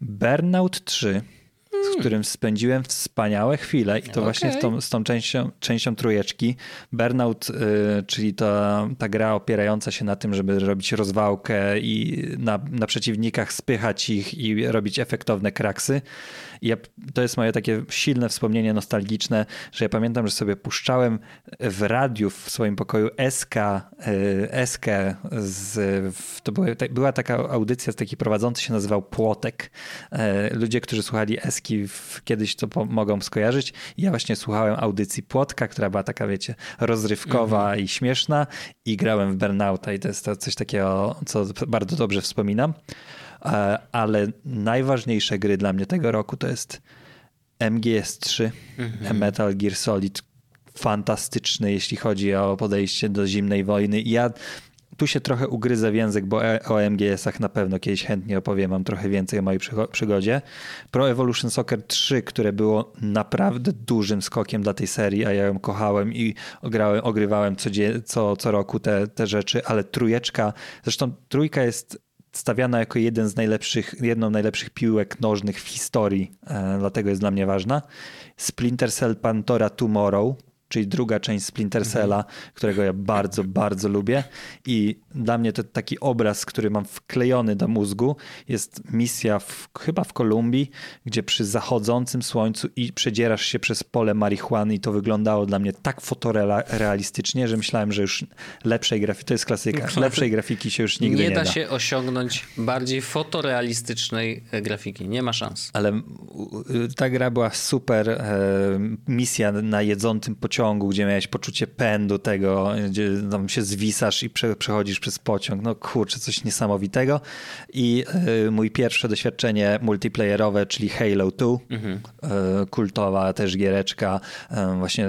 Burnout 3, z hmm. którym spędziłem wspaniałe chwile i to okay. właśnie z tą, z tą częścią, częścią trójeczki. Burnout, y, czyli ta, ta gra opierająca się na tym, żeby robić rozwałkę i na, na przeciwnikach spychać ich i robić efektowne kraksy. I ja, to jest moje takie silne wspomnienie nostalgiczne, że ja pamiętam, że sobie puszczałem w radiu w swoim pokoju SK, y, SK z, to była, była taka audycja, taki prowadzący się nazywał Płotek. Y, ludzie, którzy słuchali Eski kiedyś to mogą skojarzyć. I ja właśnie słuchałem audycji Płotka, która była taka, wiecie, rozrywkowa mhm. i śmieszna i grałem w Burnouta i to jest to coś takiego, co bardzo dobrze wspominam. Ale najważniejsze gry dla mnie tego roku to jest MGS3, mhm. Metal Gear Solid, fantastyczny, jeśli chodzi o podejście do zimnej wojny. Ja tu się trochę ugryzę w język, bo e, o MGS-ach na pewno kiedyś chętnie opowiem, mam trochę więcej o mojej przygodzie. Pro Evolution Soccer 3, które było naprawdę dużym skokiem dla tej serii, a ja ją kochałem i ograłem, ogrywałem co, co, co roku te, te rzeczy, ale trójeczka, zresztą trójka jest stawiana jako jeden z najlepszych, jedną z najlepszych piłek nożnych w historii, e, dlatego jest dla mnie ważna. Splinter Cell Pantora Tomorrow, czyli druga część Splinter Cella, mhm. którego ja bardzo, bardzo lubię. I dla mnie to taki obraz, który mam wklejony do mózgu, jest misja w, chyba w Kolumbii, gdzie przy zachodzącym słońcu i przedzierasz się przez pole marihuany i to wyglądało dla mnie tak fotorealistycznie, że myślałem, że już lepszej grafiki, to jest klasyka, [laughs] lepszej grafiki się już nigdy nie,
nie
da.
Nie da się osiągnąć bardziej fotorealistycznej e, grafiki, nie ma szans.
Ale ta gra była super, e, misja na jedzącym pociągu pociągu, gdzie miałeś poczucie pędu tego, gdzie tam się zwisasz i prze, przechodzisz przez pociąg. No kurczę, coś niesamowitego. I y, mój pierwsze doświadczenie multiplayerowe, czyli Halo 2, mhm. y, kultowa też giereczka, y, właśnie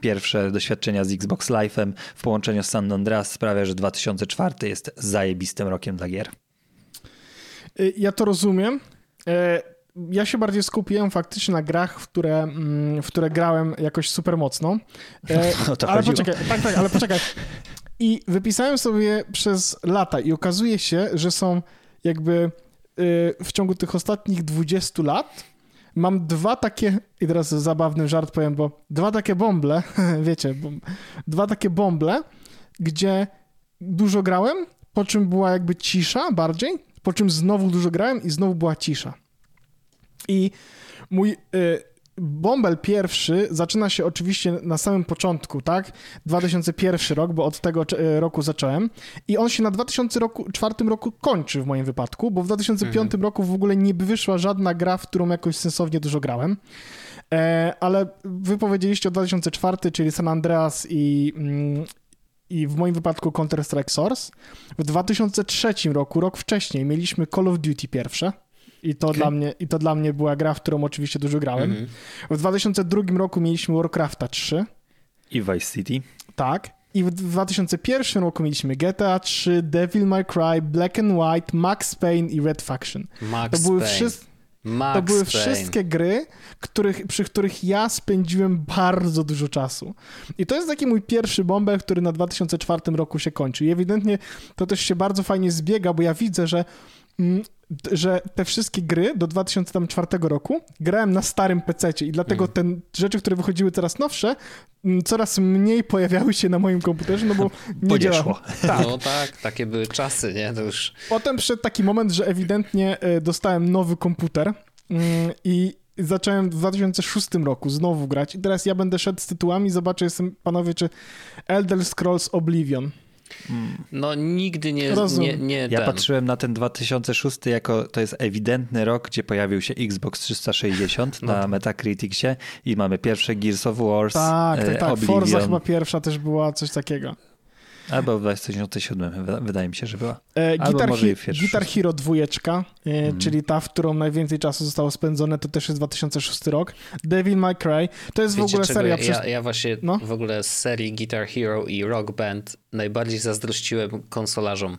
pierwsze doświadczenia z Xbox Live'em w połączeniu z San Andreas sprawia, że 2004 jest zajebistym rokiem dla gier.
Ja to rozumiem ja się bardziej skupiłem faktycznie na grach, w które, mm, w które grałem jakoś super mocno. E, [laughs] ale poczekaj, tak, tak, ale poczekaj. I wypisałem sobie przez lata i okazuje się, że są jakby y, w ciągu tych ostatnich 20 lat mam dwa takie, i teraz zabawny żart powiem, bo dwa takie bąble, [laughs] wiecie, dwa takie bąble, gdzie dużo grałem, po czym była jakby cisza bardziej, po czym znowu dużo grałem i znowu była cisza. I mój y, Bąbel pierwszy zaczyna się oczywiście na samym początku, tak? 2001 rok, bo od tego y, roku zacząłem. I on się na 2004 roku kończy w moim wypadku, bo w 2005 mhm. roku w ogóle nie wyszła żadna gra, w którą jakoś sensownie dużo grałem. E, ale wy powiedzieliście o 2004, czyli San Andreas i, mm, i w moim wypadku Counter-Strike Source. W 2003 roku, rok wcześniej, mieliśmy Call of Duty pierwsze. I to, okay. dla mnie, I to dla mnie była gra, w którą oczywiście dużo grałem. Mm -hmm. W 2002 roku mieliśmy Warcrafta 3.
I Vice City.
Tak. I w 2001 roku mieliśmy GTA 3, Devil May Cry, Black and White, Max Payne i Red Faction.
Max to były wszystkie
to były wszystkie gry, których, przy których ja spędziłem bardzo dużo czasu. I to jest taki mój pierwszy bąbel, który na 2004 roku się kończy. I ewidentnie to też się bardzo fajnie zbiega, bo ja widzę, że mm, że te wszystkie gry do 2004 roku grałem na starym PC i dlatego mm. te rzeczy, które wychodziły coraz nowsze, mm, coraz mniej pojawiały się na moim komputerze, no bo [laughs] nie
Podeszło.
Tak. No tak, takie były czasy, nie? To już...
Potem przyszedł taki moment, że ewidentnie e, dostałem nowy komputer mm, i zacząłem w 2006 roku znowu grać i teraz ja będę szedł z tytułami, zobaczę, jestem, panowie, czy Elder Scrolls Oblivion
no nigdy nie... nie, nie
ja ten. patrzyłem na ten 2006 jako to jest ewidentny rok, gdzie pojawił się Xbox 360 no. na Metacriticsie i mamy pierwsze Gears of Wars,
Tak, tak, e, tak. Oblivion. Forza chyba pierwsza też była coś takiego.
Albo w 2007 wydaje mi się, że była. E, Guitar, może
Hi Guitar Hero 2, e, mm. czyli ta, w którą najwięcej czasu zostało spędzone, to też jest 2006 rok. Devil May Cry, to jest Wiecie, w ogóle seria... Ja,
przez... ja właśnie no? w ogóle z serii Guitar Hero i Rock Band najbardziej zazdrościłem konsolarzom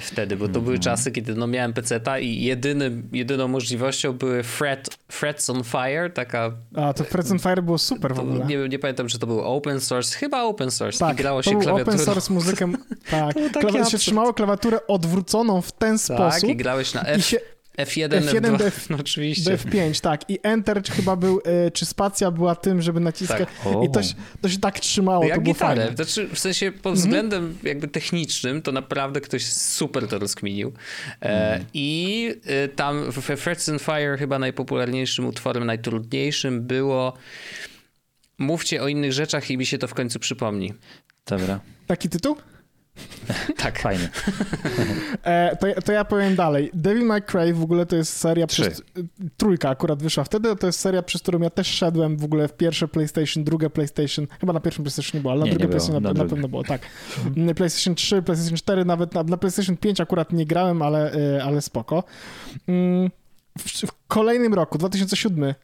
wtedy, bo to były mhm. czasy, kiedy no miałem peceta i jedyny, jedyną możliwością były Fret, Frets on Fire, taka...
A, to Frets on Fire było super w ogóle.
Nie, nie pamiętam, czy to był open source, chyba open source tak, i grało się klawiaturą.
open source muzykę, [laughs] tak. Klawi się trzymało klawiaturę odwróconą w ten tak, sposób.
Tak, i grałeś na F. I się, F1, F1 F2, DF, no oczywiście.
F5, tak. I Enter czy chyba był, e, czy spacja była tym, żeby naciskać. Tak. I to się, to się tak trzymało, Jak to było gitarę. fajne.
Znaczy, w sensie pod mhm. względem mm -hmm. jakby technicznym, to naprawdę ktoś super to rozkminił. Mm. I e, tam w Frets and Fire chyba najpopularniejszym utworem, najtrudniejszym było mówcie o innych rzeczach i mi się to w końcu przypomni.
Dobra.
Taki tytuł? [laughs]
tak. Fajnie. [laughs]
e, to, to, ja powiem dalej. Devil May Cry w ogóle to jest seria... Przez, trójka akurat wyszła wtedy, to jest seria, przez którą ja też szedłem w ogóle w pierwsze PlayStation, drugie PlayStation, chyba na pierwszym PlayStation nie było, ale na drugie PlayStation na, na, pewno było, tak. Mm, PlayStation 3, PlayStation 4, nawet na, na PlayStation 5 akurat nie grałem, ale, e, ale spoko. Mm, w, w kolejnym roku, 2007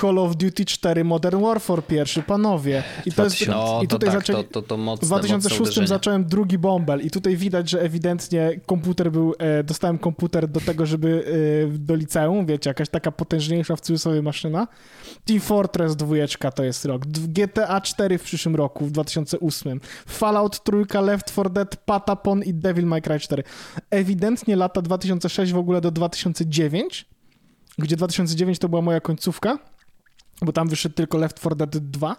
Call of Duty 4 Modern Warfare pierwszy, panowie. I to jest,
no, i tutaj tak, zaczęli, to, to, to mocne,
w 2006 zacząłem drugi Bombel i tutaj widać, że ewidentnie komputer był, e, dostałem komputer do tego, żeby e, do liceum, wiecie, jakaś taka potężniejsza w cudzysłowie maszyna. Team Fortress 2 to jest rok, GTA 4 w przyszłym roku, w 2008, Fallout 3, Left 4 Dead, Patapon i Devil May Cry 4. Ewidentnie lata 2006 w ogóle do 2009, gdzie 2009 to była moja końcówka, bo tam wyszedł tylko Left 4 Dead 2,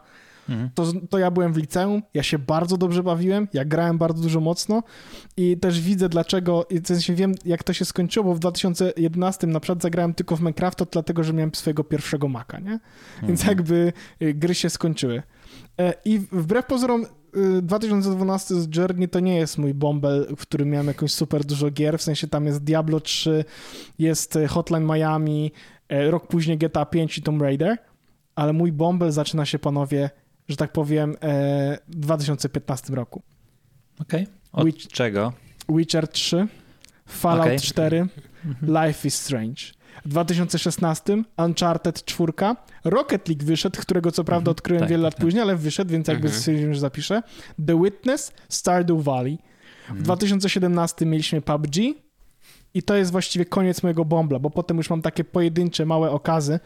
mhm. to, to ja byłem w liceum, ja się bardzo dobrze bawiłem, ja grałem bardzo dużo mocno i też widzę dlaczego, w sensie wiem jak to się skończyło, bo w 2011 na przykład zagrałem tylko w Minecrafta, dlatego, że miałem swojego pierwszego Maca, nie? Więc mhm. jakby y, gry się skończyły. E, I wbrew pozorom 2012 y, z Journey to nie jest mój bąbel, w którym miałem jakąś super dużo gier, w sensie tam jest Diablo 3, jest y, Hotline Miami, e, rok później GTA 5 i Tomb Raider, ale mój bąbel zaczyna się, panowie, że tak powiem, e, w 2015 roku.
Okej. Okay. Od Witch, czego?
Witcher 3, Fallout okay. 4, mhm. Life is Strange. W 2016 Uncharted 4, Rocket League wyszedł, którego co prawda mhm. odkryłem tak, wiele lat tak. później, ale wyszedł, więc jakby mhm. stwierdziłem, że zapiszę. The Witness, Stardew Valley. W 2017 mieliśmy PUBG i to jest właściwie koniec mojego bombla, bo potem już mam takie pojedyncze, małe okazy,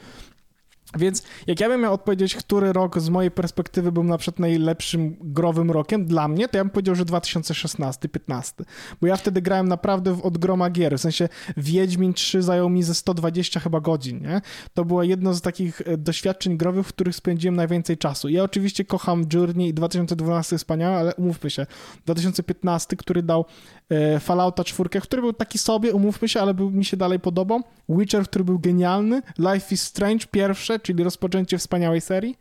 więc jak ja bym miał odpowiedzieć, który rok z mojej perspektywy był na przykład najlepszym growym rokiem dla mnie, to ja bym powiedział, że 2016-15. Bo ja wtedy grałem naprawdę od groma gier. W sensie Wiedźmin 3 zajął mi ze 120 chyba godzin, nie? To było jedno z takich e, doświadczeń growych, w których spędziłem najwięcej czasu. Ja oczywiście kocham Journey i 2012 wspaniałe, ale umówmy się, 2015, który dał e, Fallouta 4, który był taki sobie, umówmy się, ale był, mi się dalej podobał. Witcher, który był genialny, Life is Strange pierwsze, czyli rozpoczęcie wspaniałej serii,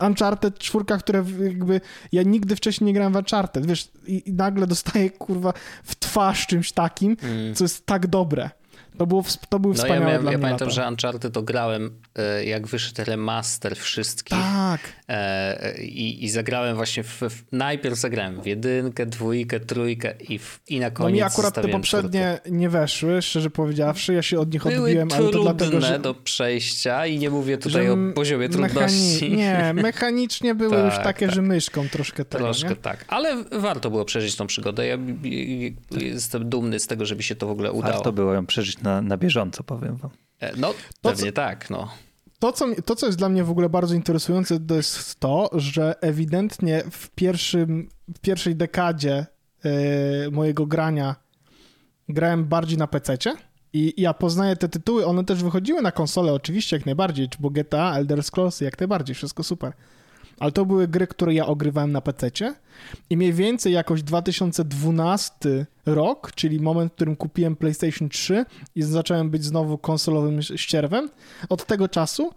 Uncharted czwórka, które jakby ja nigdy wcześniej nie grałem w Uncharted, wiesz, i, i nagle dostaję kurwa w twarz czymś takim, mm. co jest tak dobre. To, było, to był wspaniały no ja, miałem, dla
ja
mnie
pamiętam,
lata.
że Uncharted to grałem, e, jak wyszedł remaster wszystkich.
Tak.
E, I, i zagrałem właśnie w, w, Najpierw zagrałem w jedynkę, dwójkę, trójkę i, w, i na koniec
No mi akurat te poprzednie czwórkę. nie weszły, szczerze powiedziawszy. Ja się od nich
Były
odbiłem, ale to dlatego,
że... do przejścia i nie mówię tutaj o poziomie trudności.
Mechani... Nie, mechanicznie były [laughs] tak, już takie, tak. że myszką troszkę tego,
Troszkę
nie?
tak, ale warto było przeżyć tą przygodę. Ja jestem dumny z tego, żeby się to w ogóle udało.
Warto było ją przeżyć na, na bieżąco, powiem wam.
E, no, to, pewnie co, tak, no.
To co, to, co jest dla mnie w ogóle bardzo interesujące, to jest to, że ewidentnie w, pierwszym, w pierwszej dekadzie yy, mojego grania grałem bardziej na PC-cie. I ja poznaję te tytuły, one też wychodziły na konsolę, oczywiście, jak najbardziej, bo GTA, Elder Scrolls, jak najbardziej, wszystko super ale to były gry, które ja ogrywałem na PC i mniej więcej jakoś 2012 rok, czyli moment, w którym kupiłem PlayStation 3 i zacząłem być znowu konsolowym ścierwem, od tego czasu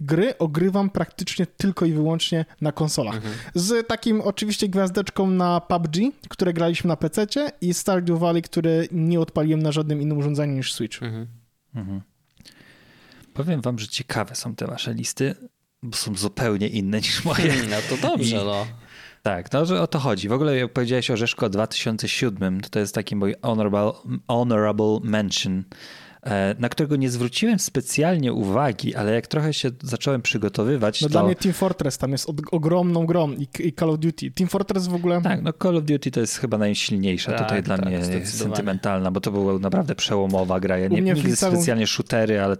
gry ogrywam praktycznie tylko i wyłącznie na konsolach. Mhm. Z takim oczywiście gwiazdeczką na PUBG, które graliśmy na PC i Stardew Valley, które nie odpaliłem na żadnym innym urządzeniu niż Switch. Mhm. Mhm.
Powiem wam, że ciekawe są te wasze listy są zupełnie inne niż moje. Hmm,
no to dobrze, I, no.
Tak, no, że o to chodzi. W ogóle jak powiedziałeś o Rzeszko 2007, to to jest taki mój honorable, honorable mention na którego nie zwróciłem specjalnie uwagi, ale jak trochę się zacząłem przygotowywać,
no
to...
dla mnie Team Fortress tam jest ogromną grą i, i, Call of Duty. Team Fortress w ogóle...
Tak, no Call of Duty to jest chyba najsilniejsza tak, tutaj dla tak, mnie sentymentalna, bo to była naprawdę przełomowa gra. Ja nie, nigdy liceum... specjalnie shootery, ale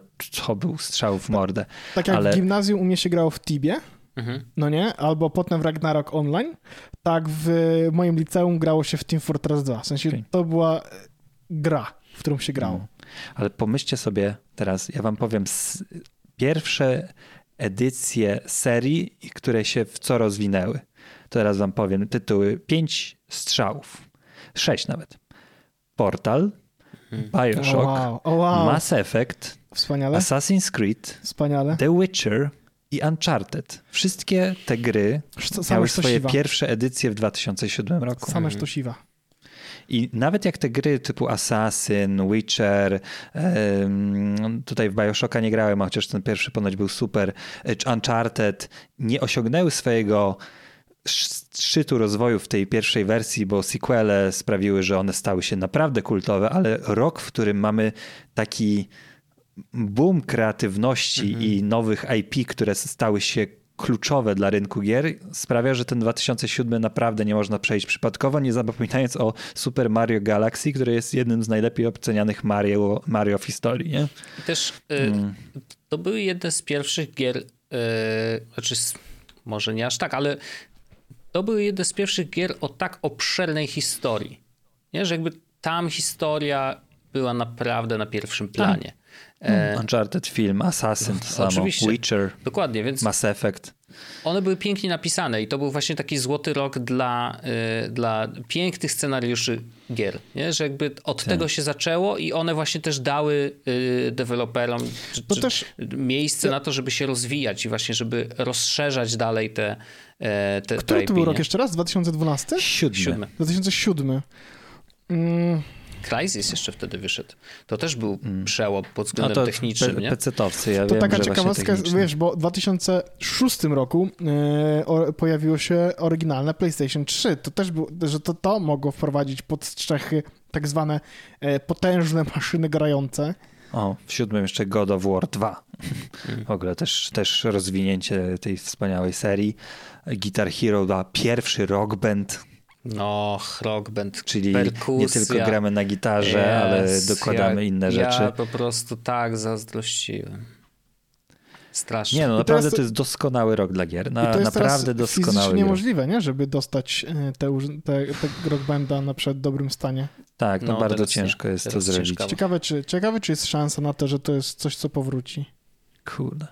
to był strzał w mordę.
Tak jak ale... w gimnazjum u mnie się grało w Tibie, mhm. no nie? Albo potem w Ragnarok Online, tak w moim liceum grało się w Team Fortress 2. W sensie okay. to była gra, w którą się grało. Mhm.
Ale pomyślcie sobie teraz, ja wam powiem, pierwsze edycje serii, które się w co rozwinęły. Teraz wam powiem tytuły. Pięć strzałów. Sześć nawet. Portal, mhm. Bioshock, oh wow. Oh wow. Mass Effect,
Wspaniale.
Assassin's Creed,
Wspaniale.
The Witcher i Uncharted. Wszystkie te gry miały swoje pierwsze edycje w 2007 roku.
Same sztosiwa.
I nawet jak te gry typu Assassin, Witcher, tutaj w Bioshocka nie grałem, chociaż ten pierwszy ponoć był super, czy Uncharted, nie osiągnęły swojego szczytu rozwoju w tej pierwszej wersji, bo sequele sprawiły, że one stały się naprawdę kultowe, ale rok, w którym mamy taki boom kreatywności mhm. i nowych IP, które stały się kluczowe dla rynku gier sprawia, że ten 2007 naprawdę nie można przejść przypadkowo, nie zapominając o Super Mario Galaxy, który jest jednym z najlepiej ocenianych Mario, Mario w historii. Nie?
Też y, mm. to były jedne z pierwszych gier, y, znaczy może nie aż tak, ale to były jedne z pierwszych gier o tak obszernej historii. Nie? Że jakby tam historia była naprawdę na pierwszym planie. Tak.
E, Uncharted film, Assassin to samo, Oczywiście. Witcher,
Dokładnie, więc
Mass Effect.
One były pięknie napisane i to był właśnie taki złoty rok dla, y, dla pięknych scenariuszy gier, nie? że jakby od tak. tego się zaczęło i one właśnie też dały y, deweloperom czy, też, miejsce to... na to, żeby się rozwijać i właśnie, żeby rozszerzać dalej te, e, te
Który to był rok jeszcze raz? 2012?
Siódmy.
2007. Mm.
Crysis jeszcze wtedy wyszedł. To też był mm. przełom pod względem no to technicznym, pe, nie?
PC-towcy, ja
To
wiem,
taka ciekawostka, wiesz, bo w 2006 roku e, o, pojawiło się oryginalne PlayStation 3. To też było, że to, to mogło wprowadzić pod strzechy tak zwane e, potężne maszyny grające.
O, w siódmym jeszcze God of War 2. Mm. W ogóle też, też rozwinięcie tej wspaniałej serii. Guitar Hero 2, pierwszy rock band
no, rock band,
Czyli
perkusja.
nie tylko gramy na gitarze, yes, ale dokładamy
ja,
inne rzeczy.
Ja po prostu tak zazdrościłem. Strasznie.
Nie, no naprawdę to jest doskonały rok dla gier. Na, to jest naprawdę doskonały.
To niemożliwe, nie? Żeby dostać e, te, te, te rock banda na przykład w dobrym stanie.
Tak, no, no bardzo ciężko nie. jest teraz to zrobić.
Ciekawe czy, ciekawe, czy jest szansa na to, że to jest coś, co powróci.
Kurde.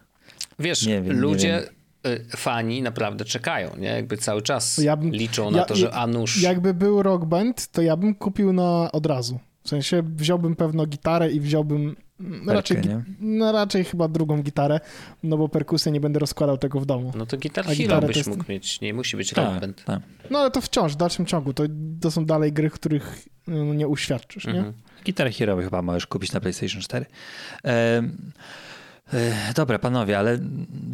Wiesz, nie wiem, ludzie... Y, fani naprawdę czekają, nie? Jakby cały czas ja bym, liczą na ja, to, że a nuż.
Jakby był Rock Band, to ja bym kupił na od razu. W sensie wziąłbym pewno gitarę i wziąłbym mm, raczej,
nie?
no, raczej chyba drugą gitarę, no bo perkusję nie będę rozkładał tego w domu.
No to Guitar
A
Hero
gitarę
byś
jest-
mógł mieć, nie musi być Rock
Tak,
Band.
tak.
No ale to wciąż, w dalszym ciągu, to, to są dalej gry, których mm, nie uświadczysz, nie?
Mhm.
Guitar Hero chyba możesz kupić na PlayStation 4. Em, e, dobra, panowie, ale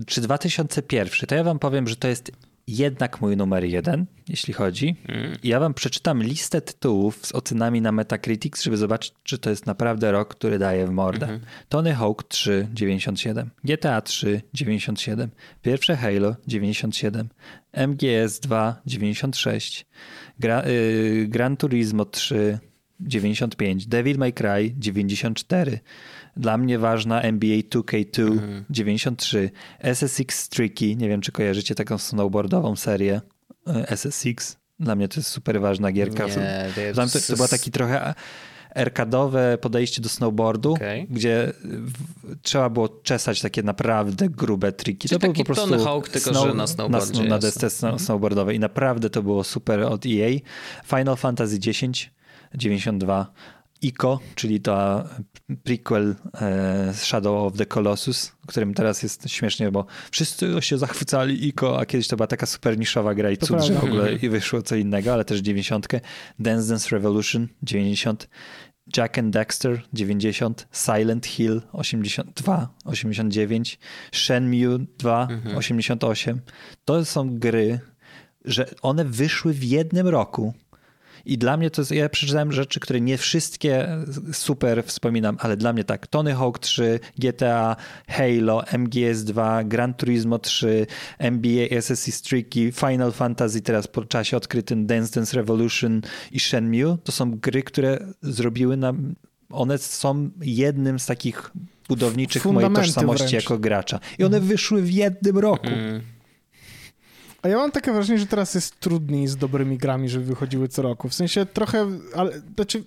czy 2001? To ja wam powiem, że to jest jednak mój numer jeden, jeśli chodzi.
Mm.
Ja wam przeczytam listę tytułów z ocenami na Metacritics, żeby zobaczyć, czy to jest naprawdę rok, który daje w mordę.
Mhm.
Tony Hawk 3, 97. GTA 3, 97. Pierwsze Halo, 97. MGS 2, 96. Gra, y, Gran Turismo 3, 95. Devil May Cry, 94. Dla mnie ważna NBA 2K2, 93. SSX Tricky, nie wiem czy kojarzycie taką snowboardową serię y, SSX. Dla mnie to jest super ważna gierka.
Nie, to
to, to była taki trochę arkadowe podejście do snowboardu,
Okej.
gdzie trzeba było czesać takie naprawdę grube triki.
Czyli
to był po prostu
Tony Hawk, tylko że na snowboardzie
Na, na desce snow- snowboardowej i naprawdę to było super od EA. Final Fantasy X, 92. Ico, czyli to prequel e, Shadow of the Colossus, którym teraz jest śmiesznie, bo wszyscy się zachwycali Ico, a kiedyś to była taka super niszowa gra i
To
cud, że w
prawda.
ogóle i wyszło co innego, ale też 90. Dance Dance Revolution 90. Jack and Dexter 90, Silent Hill 82, 89, Shenmue 2, 88. To są gry, że one wyszły w jednym roku. I dla mnie to jest, ja przeczytałem rzeczy, które nie wszystkie super wspominam, ale dla mnie tak, Tony Hawk 3, GTA, Halo, MGS 2, Gran Turismo 3, NBA, SSC Tricky, Final Fantasy teraz po czasie odkrytym Dance Dance Revolution i Shenmue, to są gry, które zrobiły nam, one są jednym z takich budowniczych mojej tożsamości
wręcz.
jako gracza. I one wyszły w jednym roku.
Mm.
A ja mam takie wrażenie, że teraz jest trudniej z dobrymi grami, żeby wychodziły co roku. W sensie trochę, ale znaczy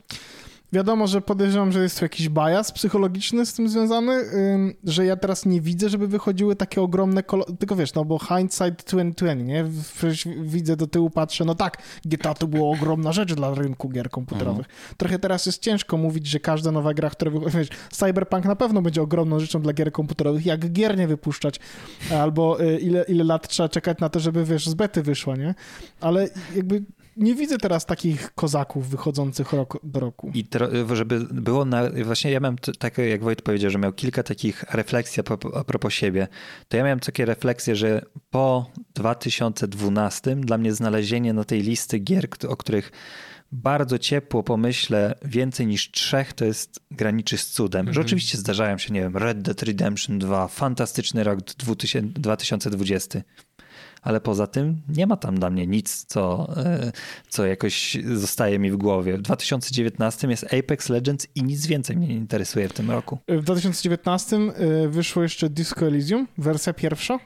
wiadomo, że podejrzewam, że jest tu jakiś bias psychologiczny z tym związany, że ja teraz nie widzę, żeby wychodziły takie ogromne kolo... tylko wiesz, no bo hindsight 2020, nie? Przecież widzę do tyłu, patrzę, no tak, GTA to była ogromna rzecz dla rynku gier komputerowych. Trochę teraz jest ciężko mówić, że każda nowa gra, która wychodzi, wiesz, Cyberpunk na pewno będzie ogromną rzeczą dla gier komputerowych, jak gier nie wypuszczać, albo y, ile, ile lat trzeba czekać na to, żeby, wiesz, z bety wyszła, nie? Ale jakby nie widzę teraz takich kozaków wychodzących rok do roku.
I tro, żeby było na, właśnie ja miałem takie, jak Wojt powiedział, że miał kilka takich refleksji a, pro- a propos siebie, to ja miałem takie refleksje, że po 2012 dla mnie znalezienie na tej listy gier, o których bardzo ciepło pomyślę, więcej niż trzech, to jest graniczy z cudem. Że oczywiście zdarzają się, nie wiem, Red Dead Redemption 2, fantastyczny rok 2000, 2020. Ale poza tym nie ma tam dla mnie nic, co, e, co jakoś zostaje mi w głowie. W 2019 jest Apex Legends i nic więcej mnie nie interesuje w tym roku.
W 2019 y, wyszło jeszcze Disco Elysium, wersja pierwsza.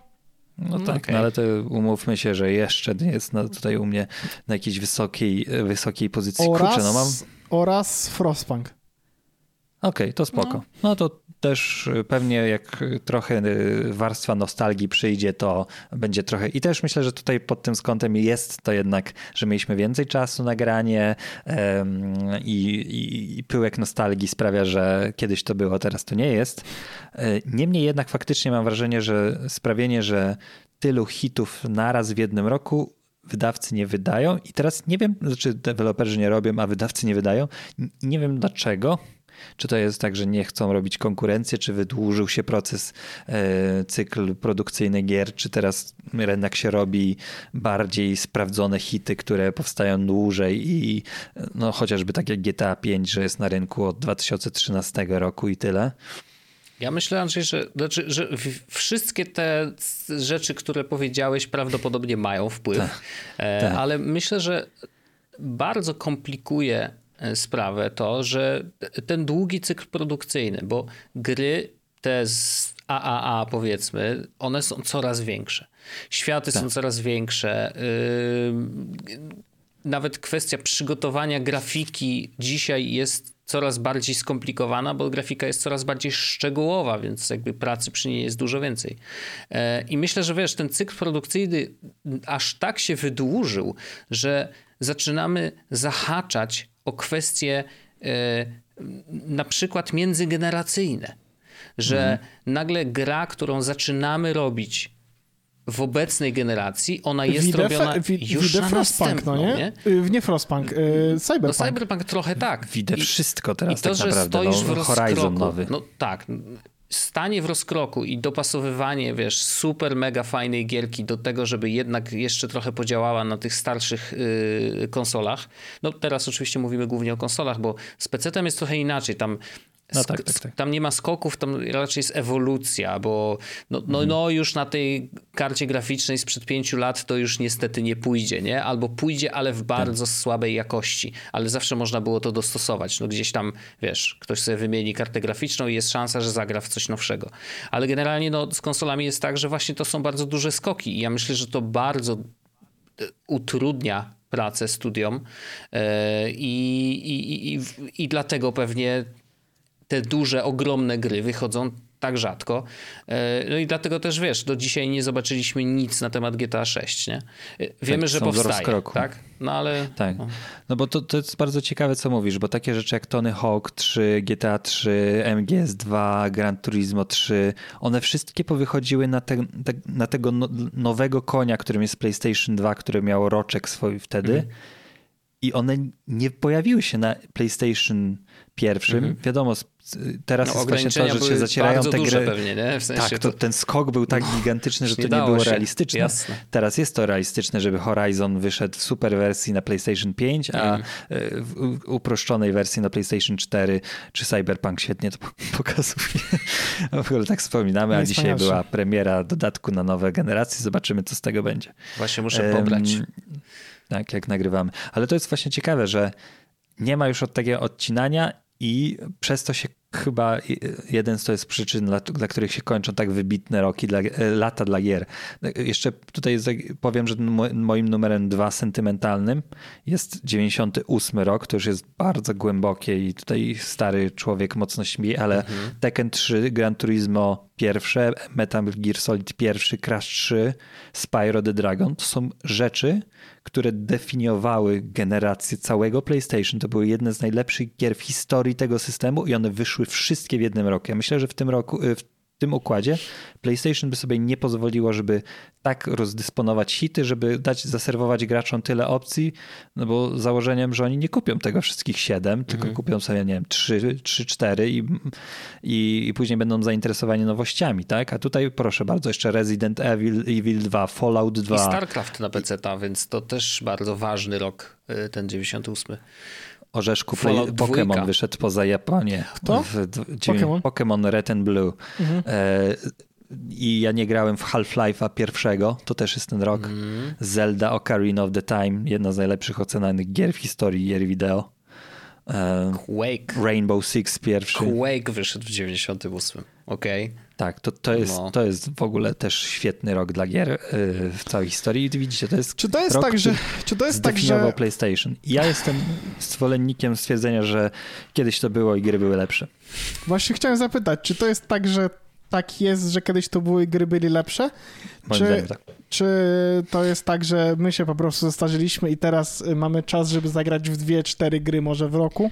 No
No
tak,
okej.
no ale to umówmy się, że jeszcze nie jest na, tutaj u mnie na jakiejś wysokiej, wysokiej pozycji.
Oraz,
Kurczę, no mam...
oraz Frostpunk.
Okej, to spoko. No. to też y, pewnie jak trochę y, warstwa nostalgii przyjdzie, to będzie trochę. I też myślę, że tutaj pod tym kątem jest to jednak, że mieliśmy więcej czasu na granie em, i, i, i pyłek nostalgii sprawia, że kiedyś to było, teraz to nie jest. E, Niemniej jednak faktycznie mam wrażenie, że sprawienie, że tylu hitów naraz w jednym roku wydawcy nie wydają i teraz nie wiem, znaczy deweloperzy nie robią, a wydawcy nie wydają. Nie wiem dlaczego. Czy to jest tak, że nie chcą robić konkurencji, czy wydłużył się proces, e, cykl produkcyjny gier, czy teraz jednak się robi bardziej sprawdzone hity, które powstają dłużej i no, chociażby tak jak GTA 5, że jest na rynku od 2013 roku i tyle.
Ja myślę, Andrzej, że, znaczy, że wszystkie te rzeczy, które powiedziałeś, prawdopodobnie mają wpływ, e,
tak.
ale myślę, że bardzo komplikuje sprawę to, że ten długi cykl produkcyjny, bo gry te z AAA powiedzmy, one są coraz większe. Światy są coraz większe. Yy, nawet kwestia przygotowania grafiki dzisiaj jest coraz bardziej skomplikowana, bo grafika jest coraz bardziej szczegółowa, więc jakby pracy przy niej jest dużo więcej. E, I myślę, że wiesz, ten cykl produkcyjny aż tak się wydłużył, że zaczynamy zahaczać o kwestie na przykład międzygeneracyjne, że mhm. nagle gra, którą zaczynamy robić w obecnej generacji, ona jest Wide, robiona wi, już na Frostpunk, no nie? nie?
Y, nie Frostpunk, yy, Cyberpunk.
No Cyberpunk trochę tak.
Widzę wszystko teraz I to, tak że naprawdę, stoisz no, w Horizon nowy.
No tak, stanie w rozkroku i dopasowywanie, wiesz, super mega fajnej gierki do tego, żeby jednak jeszcze trochę podziałała na tych starszych yy, konsolach. No teraz oczywiście mówimy głównie o konsolach, bo z PC-tem jest trochę inaczej. Tam no tak, tak, tak. Tam nie ma skoków, tam raczej jest ewolucja, bo no, no, mhm. no już na tej karcie graficznej sprzed pięciu lat to już niestety nie pójdzie, nie? Albo pójdzie, ale w bardzo tak. słabej jakości, ale zawsze można było to dostosować. No gdzieś tam, wiesz, ktoś sobie wymieni kartę graficzną i jest szansa, że zagra w coś nowszego. Ale generalnie no, z konsolami jest tak, że właśnie to są bardzo duże skoki i ja myślę, że to bardzo e, utrudnia pracę studiom yy, i, i, i, i dlatego pewnie te duże, ogromne gry wychodzą tak rzadko. E, no i dlatego też wiesz, do dzisiaj nie zobaczyliśmy nic na temat GTA 6, nie? E, wiemy, tak, że powstaje, tak? No ale...
Tak, no, no bo to, to jest bardzo ciekawe, co mówisz, bo takie rzeczy jak Tony Hawk 3, GTA 3, MGS 2, Gran Turismo 3, one wszystkie powychodziły na, te, te, na tego no, nowego konia, którym jest PlayStation 2, który miał roczek swój wtedy mm. i one nie pojawiły się na PlayStation pierwszym. -hmm. Wiadomo, teraz no, jest właśnie to, że się zacierają te gry.
Pewnie, nie? W sensie
tak, to, ten skok był tak no, gigantyczny, że to nie, nie było się. realistyczne. Jasne. Teraz jest to realistyczne, żeby Horizon wyszedd w super wersji na PlayStation 5, a mm. w uproszczonej wersji na PlayStation 4 czy Cyberpunk świetnie to [laughs] pokazuje. w ogóle tak wspominamy, a dzisiaj była premiera dodatku na nowe generacje. Zobaczymy, co z tego będzie.
Właśnie muszę pobrać. Um,
tak, jak nagrywamy. Ale to jest właśnie ciekawe, że nie ma już od takiego odcinania i przez to się chyba jeden z to jest przyczyn, dla, dla, których się kończą tak wybitne roki, dla, e, lata dla gier. Jeszcze tutaj powiem, że moim numerem dwa sentymentalnym jest 98 rok, to już jest bardzo głębokie i tutaj stary człowiek mocno śmi, ale mhm. Tekken 3, Gran Turismo pierwsze, Metal Gear Solid pierwszy, Crash 3, Spyro the Dragon, to są rzeczy, które definiowały generację całego PlayStation. To były jedne z najlepszych gier w historii tego systemu i one wyszły wszystkie w jednym roku. Ja myślę, że w tym roku, y, w tym układzie PlayStation by sobie nie pozwoliło, żeby tak rozdysponować hity, żeby dać zaserwować graczom tyle opcji, no bo założeniem, że oni nie kupią tego wszystkich 7, mhm. tylko kupią sobie, nie wiem, 3, 3 4 i, i, i, później będą zainteresowani nowościami, tak? A tutaj proszę bardzo, jeszcze Resident Evil, Evil 2, Fallout 2. I
StarCraft na PC, więc to też bardzo ważny rok, y, ten 98
orzeszku Pokémon wyszedł poza Japonię.
Kto?
Pokémon? Pokémon Red and Blue. Mhm. E, I ja nie grałem w Half-Life'a pierwszego, to też jest ten rok. Mhm. Zelda Ocarina of the Time, jedna z najlepszych ocenanych gier w historii gier wideo.
E, Quake.
Rainbow Six pierwszy.
Quake wyszedł w 98. Okej. Okay.
Tak, to, to, jest, no. to jest w ogóle też świetny rok dla gier y, w całej historii. I widzicie, to jest.
Czy to jest
rok,
tak, że. Czy to jest tak, że.
PlayStation. Ja jestem zwolennikiem stwierdzenia, że kiedyś to było i gry były lepsze.
Właśnie chciałem zapytać, czy to jest tak, że tak jest, że kiedyś to były gry byli lepsze?
Moim czy, tak.
czy to jest tak, że my się po prostu zastarzyliśmy i teraz mamy czas, żeby zagrać w dwie, cztery gry może w roku?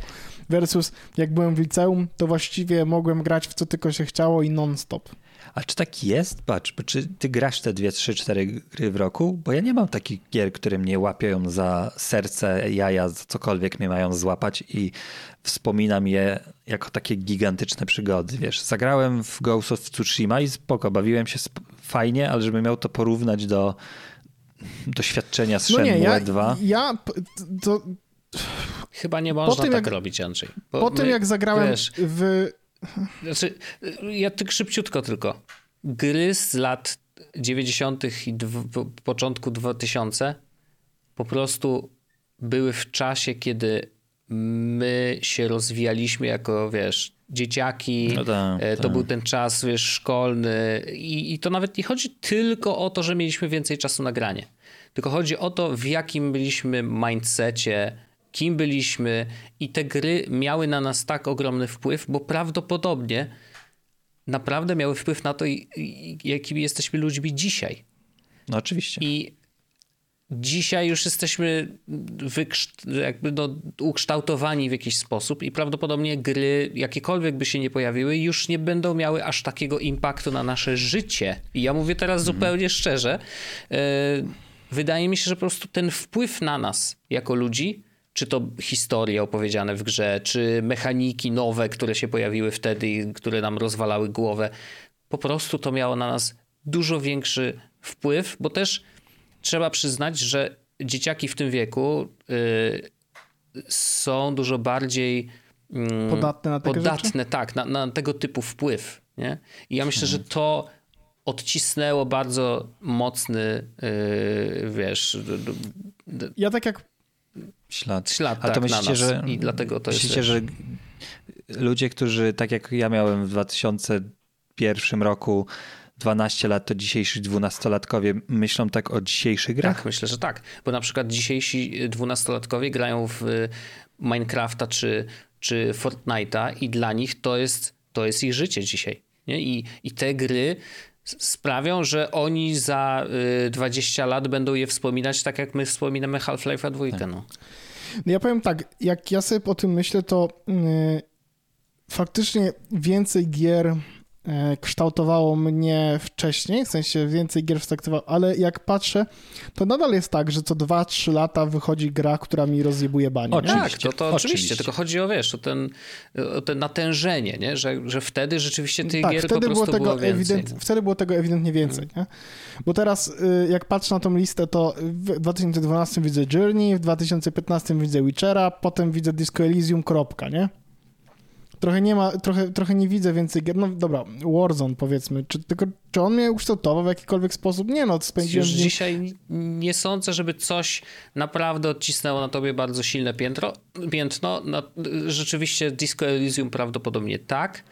versus jak byłem w liceum, to właściwie mogłem grać w co tylko się chciało i non-stop.
A czy tak jest? Patrz, czy ty grasz te dwie, trzy, cztery gry w roku? Bo ja nie mam takich gier, które mnie łapią za serce, jaja, za cokolwiek mnie mają złapać i wspominam je jako takie gigantyczne przygody, wiesz. Zagrałem w Ghost of Tsushima i spoko, bawiłem się fajnie, ale żeby miał to porównać do doświadczenia z no Shenmue
nie, ja,
2.
Ja, to,
Chyba nie można tak jak, robić, Andrzej.
po my, tym, jak zagrałem wiesz, w...
Znaczy, ja tak szybciutko tylko. Gry z lat 90. i dw, początku 2000 po prostu były w czasie, kiedy my się rozwijaliśmy jako, wiesz, dzieciaki. No tak, e, to tak. był ten czas, wiesz, szkolny I, i to nawet nie chodzi tylko o to, że mieliśmy więcej czasu na granie. Tylko chodzi o to, w jakim byliśmy mindsetie, kim byliśmy i te gry miały na nas tak ogromny wpływ, bo prawdopodobnie naprawdę miały wpływ na to, jakimi jesteśmy ludźmi dzisiaj.
No oczywiście.
I dzisiaj już jesteśmy jakby no, ukształtowani w jakiś sposób i prawdopodobnie gry, jakiekolwiek by się nie pojawiły, już nie będą miały aż takiego impaktu na nasze życie. I ja mówię teraz mm. zupełnie szczerze. E, wydaje mi się, że po prostu ten wpływ na nas jako ludzi, czy to historie opowiedziane w grze, czy mechaniki nowe, które się pojawiły wtedy i które nam rozwalały głowę, po prostu to miało na nas dużo większy wpływ, bo też trzeba przyznać, że dzieciaki w tym wieku y, są dużo bardziej
y, podatne na tego
podatne, tak, na, na, tego typu wpływ. Nie? I ja myślę, że to odcisnęło bardzo mocny, y, wiesz...
Ja tak jak...
Ślad.
Ślad, A to tak, myślicie, że... I dlatego to
myślicie, jest... że ludzie, którzy, tak jak ja miałem w 2001 roku 12 lat, to dzisiejsi dwunastolatkowie myślą tak o dzisiejszych grach?
Tak, myślę, że tak. Bo na przykład dzisiejsi dwunastolatkowie grają w Minecrafta czy, czy Fortnite'a i dla nich to jest, to jest ich życie dzisiaj. Nie? I, I te gry sprawią, że oni za 20 y, lat będą je wspominać tak, jak my wspominamy Half-Life'a 2. Tak. No.
no. ja powiem tak, jak ja sobie o tym myślę, to yy, faktycznie więcej gier kształtowało mnie wcześniej, w sensie więcej gier wstaktywało, ale jak patrzę, to nadal jest tak, że co 2-3 lata wychodzi gra, która mi rozjebuje banie.
Oczywiście, tak, to, to oczywiście. oczywiście. tylko chodzi o, wiesz, o, ten, o ten natężenie, nie? Że, że wtedy rzeczywiście tych tak, gier wtedy po prostu było, tego było. Ewident.
Wtedy było tego ewidentnie więcej, nie? Bo teraz y, jak patrzę na tą listę, to w 2012 widzę Journey, w 2015 widzę Witchera, potem widzę Disco Elysium, kropka, nie? Trochę nie ma, trochę, trochę nie widzę więcej gier. No dobra, Warzone powiedzmy. Czy, tylko, czy on mnie ukształtował w jakikolwiek sposób? Nie no, spędziłem...
Już dzisiaj nie sądzę, żeby coś naprawdę odcisnęło na tobie bardzo silne piętro, piętno. No, rzeczywiście Disco Elysium prawdopodobnie tak,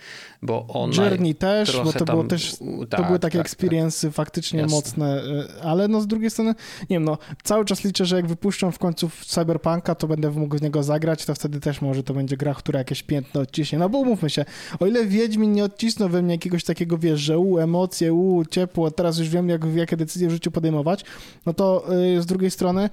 bo on
Journey też, bo to, było też, tak, to były takie tak, tak. faktycznie Jasne. mocne, y, ale no z drugiej strony, nie wiem, no cały czas liczę, że jak wypuszczą w końcu Cyberpunka, to będę mógł w niego zagrać, to wtedy też może to będzie gra, która jakieś piętno odciśnie. No bo umówmy się, o ile Wiedźmin nie odcisnął we mnie jakiegoś takiego, wiesz, że u, emocje, u, ciepło, teraz już wiem, jak, jakie decyzje w życiu podejmować, no to y, z drugiej strony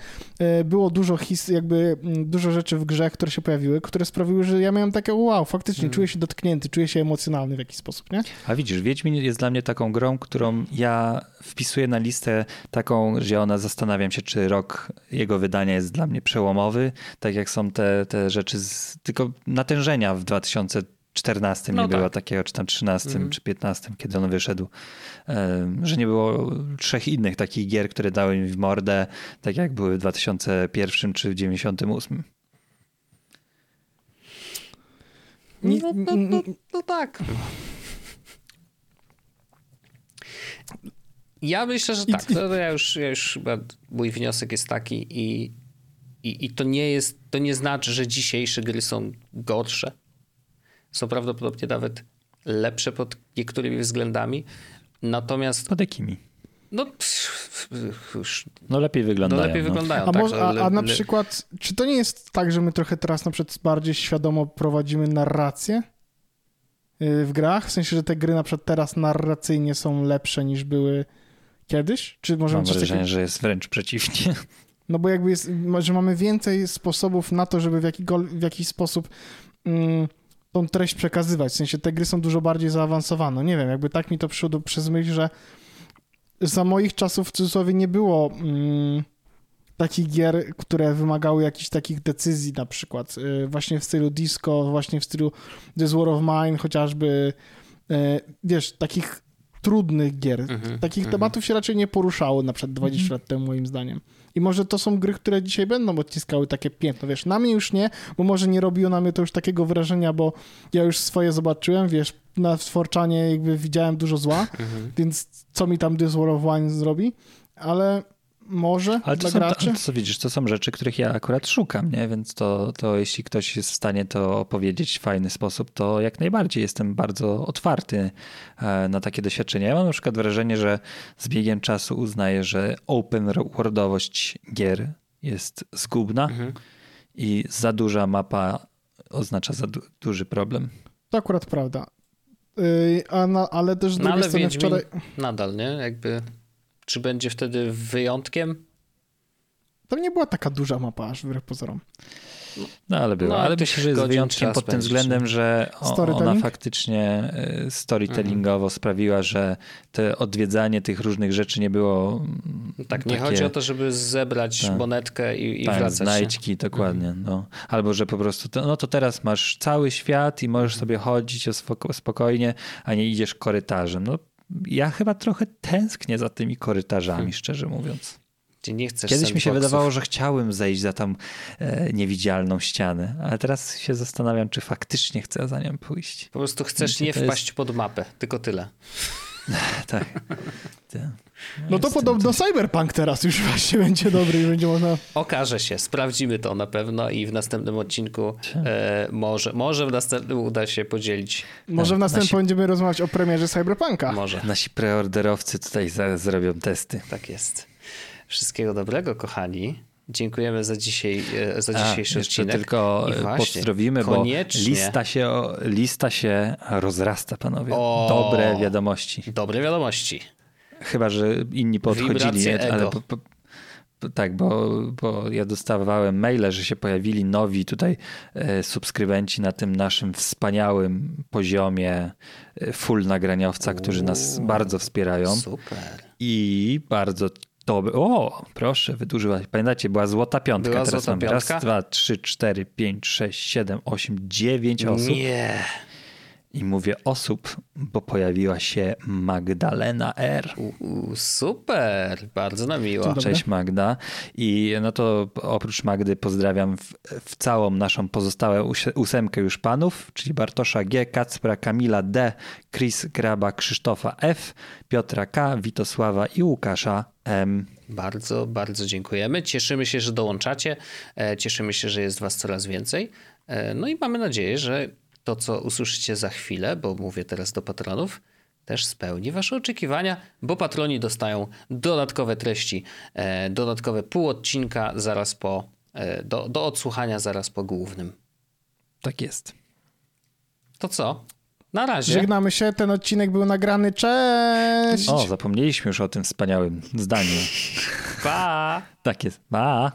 y, było dużo his, jakby mm, dużo rzeczy w grze, które się pojawiły, które sprawiły, że ja miałem takie, wow, faktycznie hmm. czuję się dotknięty, czuję się emocjonalny emocjonalny w jakiś sposób, nie?
A widzisz, Wiedźmin jest dla mnie taką grą, którą ja wpisuję na listę taką, że ona zastanawiam się, czy rok jego wydania jest dla mnie przełomowy, tak jak są te, te rzeczy, z, tylko natężenia w 2014 no nie tak. takiego, czy tam 13, mm. czy 15, kiedy on wyszedł. Że nie było trzech innych takich gier, które dały mi w mordę, tak jak były w 2001 czy 98.
Ni, no, no tak. Ja myślę, że tak. No, ja, już, ja już chyba mój wniosek jest taki i, i, i to nie jest, to nie znaczy, że dzisiejsze gry są gorsze. Są prawdopodobnie nawet lepsze pod niektórymi względami. Natomiast.
Pod jakimi?
No,
no lepiej wyglądają.
No lepiej no. wyglądają,
a,
tak,
może, a, a, na przykład, czy to nie jest tak, że my trochę teraz na przykład bardziej świadomo prowadzimy narrację y, w grach? W sensie, że te gry na przykład teraz narracyjnie są lepsze niż były kiedyś? Czy
możemy Mam wrażenie, że jest wręcz przeciwnie.
No bo jakby jest, że mamy więcej sposobów na to, żeby w, w jakiś sposób mm, tą treść przekazywać. W sensie te gry są dużo bardziej zaawansowane. Nie wiem, jakby tak mi to przyszło przez myśl, że za moich czasów w cudzysłowie nie było mm, takich gier, które wymagały jakichś takich decyzji na przykład. Y, właśnie w stylu disco, właśnie w stylu This War of Mine chociażby. Y, wiesz, takich trudnych gier. Mm -hmm, takich mm -hmm. tematów się raczej nie poruszało na przykład 20 mm -hmm. lat temu moim zdaniem. I może to są gry, które dzisiaj będą odciskały takie piętno, wiesz, na mnie już nie, bo może nie robiło na mnie to już takiego wrażenia, bo ja już swoje zobaczyłem, wiesz, na Forczanie jakby widziałem dużo zła, mhm. więc co mi tam This War of Wine zrobi, ale może Ale
to
dla są,
graczy. To, to, widzisz, to są rzeczy, których ja akurat szukam, nie? Więc to, to jeśli ktoś jest w stanie to opowiedzieć w fajny sposób, to jak najbardziej jestem bardzo otwarty e, na takie doświadczenia. Ja mam na przykład wrażenie, że z biegiem czasu uznaję, że open worldowość gier jest zgubna mhm. i za duża mapa oznacza za du duży problem.
To akurat prawda. Yy, a na, ale też z no, drugiej no, strony wczoraj...
Nadal, nie? Jakby czy będzie wtedy wyjątkiem?
To nie była taka duża mapa aż wbrew pozorom.
No ale była,
No,
ale myślę, że jest wyjątkiem pod tym względem, że ona faktycznie y, storytellingowo sprawiła, że to odwiedzanie tych różnych rzeczy nie było mm,
Tak, nie
takie,
chodzi o to, żeby zebrać
Tak.
monetkę i, i
tak,
wracać.
znajdźki, dokładnie.
Mhm.
No. Albo, że po prostu, to, no to teraz masz cały świat i możesz
Mhm.
sobie chodzić spoko- spokojnie, a nie idziesz korytarzem. No, ja chyba trochę tęsknię za tymi korytarzami,
Hmm.
szczerze mówiąc.
Nie chcesz
Kiedyś mi się wydawało, że chciałem zejść za tam e, niewidzialną ścianę, ale teraz się zastanawiam, czy faktycznie chcę za nią pójść.
Po prostu chcesz nie
to jest-
wpaść pod mapę, tylko tyle. [laughs]
Tak. [laughs] Tak.
No to podobno Cyberpunk teraz już właśnie [laughs] będzie dobry i będzie można...
Okaże się, sprawdzimy to na pewno i w następnym odcinku e, może, może w następnym uda się podzielić.
Może w następnym
nasi-
będziemy rozmawiać o premierze Cyberpunka.
Może.
Nasi preorderowcy tutaj za, zrobią testy.
Tak jest. Wszystkiego dobrego, kochani. Dziękujemy za, dzisiaj, e, za
A,
dzisiejszy
jeszcze
odcinek.
tylko e, pozdrowimy, bo lista się, lista się rozrasta, panowie.
O!
Dobre wiadomości.
Dobre wiadomości.
Chyba, że inni podchodzili, nie? ale po, po, tak, bo, bo ja dostawałem maile, że się pojawili nowi tutaj e, subskrybenci na tym naszym wspaniałym poziomie full nagraniowca, którzy nas bardzo wspierają
Super.
i bardzo dobre. O, proszę, wydłużyła. Pamiętacie, była złota piątka.
Była
Teraz
złota
mamy
piątka?
raz, dwa, trzy, cztery, pięć, sześć, siedem, osiem, dziewięć osób.
Nie.
I mówię osób, bo pojawiła się Magdalena R.
U, super. Bardzo nam miło.
Cześć Magda. I no to oprócz Magdy pozdrawiam w, w całą naszą pozostałą ós- ósemkę już panów, czyli Bartosza G, Kacpra, Kamila D, Chris Graba, Krzysztofa F, Piotra K, Witosława i Łukasza M.
Bardzo, bardzo dziękujemy. Cieszymy się, że dołączacie. E, Cieszymy się, że jest Was coraz więcej. E, No i mamy nadzieję, że to, co usłyszycie za chwilę, bo mówię teraz do patronów, też spełni Wasze oczekiwania, bo patroni dostają dodatkowe treści, e, dodatkowe pół odcinka zaraz po, e, do, do odsłuchania zaraz po głównym.
Tak jest.
To co? Na razie.
Żegnamy się, ten odcinek był nagrany. Cześć!
O, zapomnieliśmy już o tym wspaniałym zdaniu.
Pa!
Tak jest. Pa!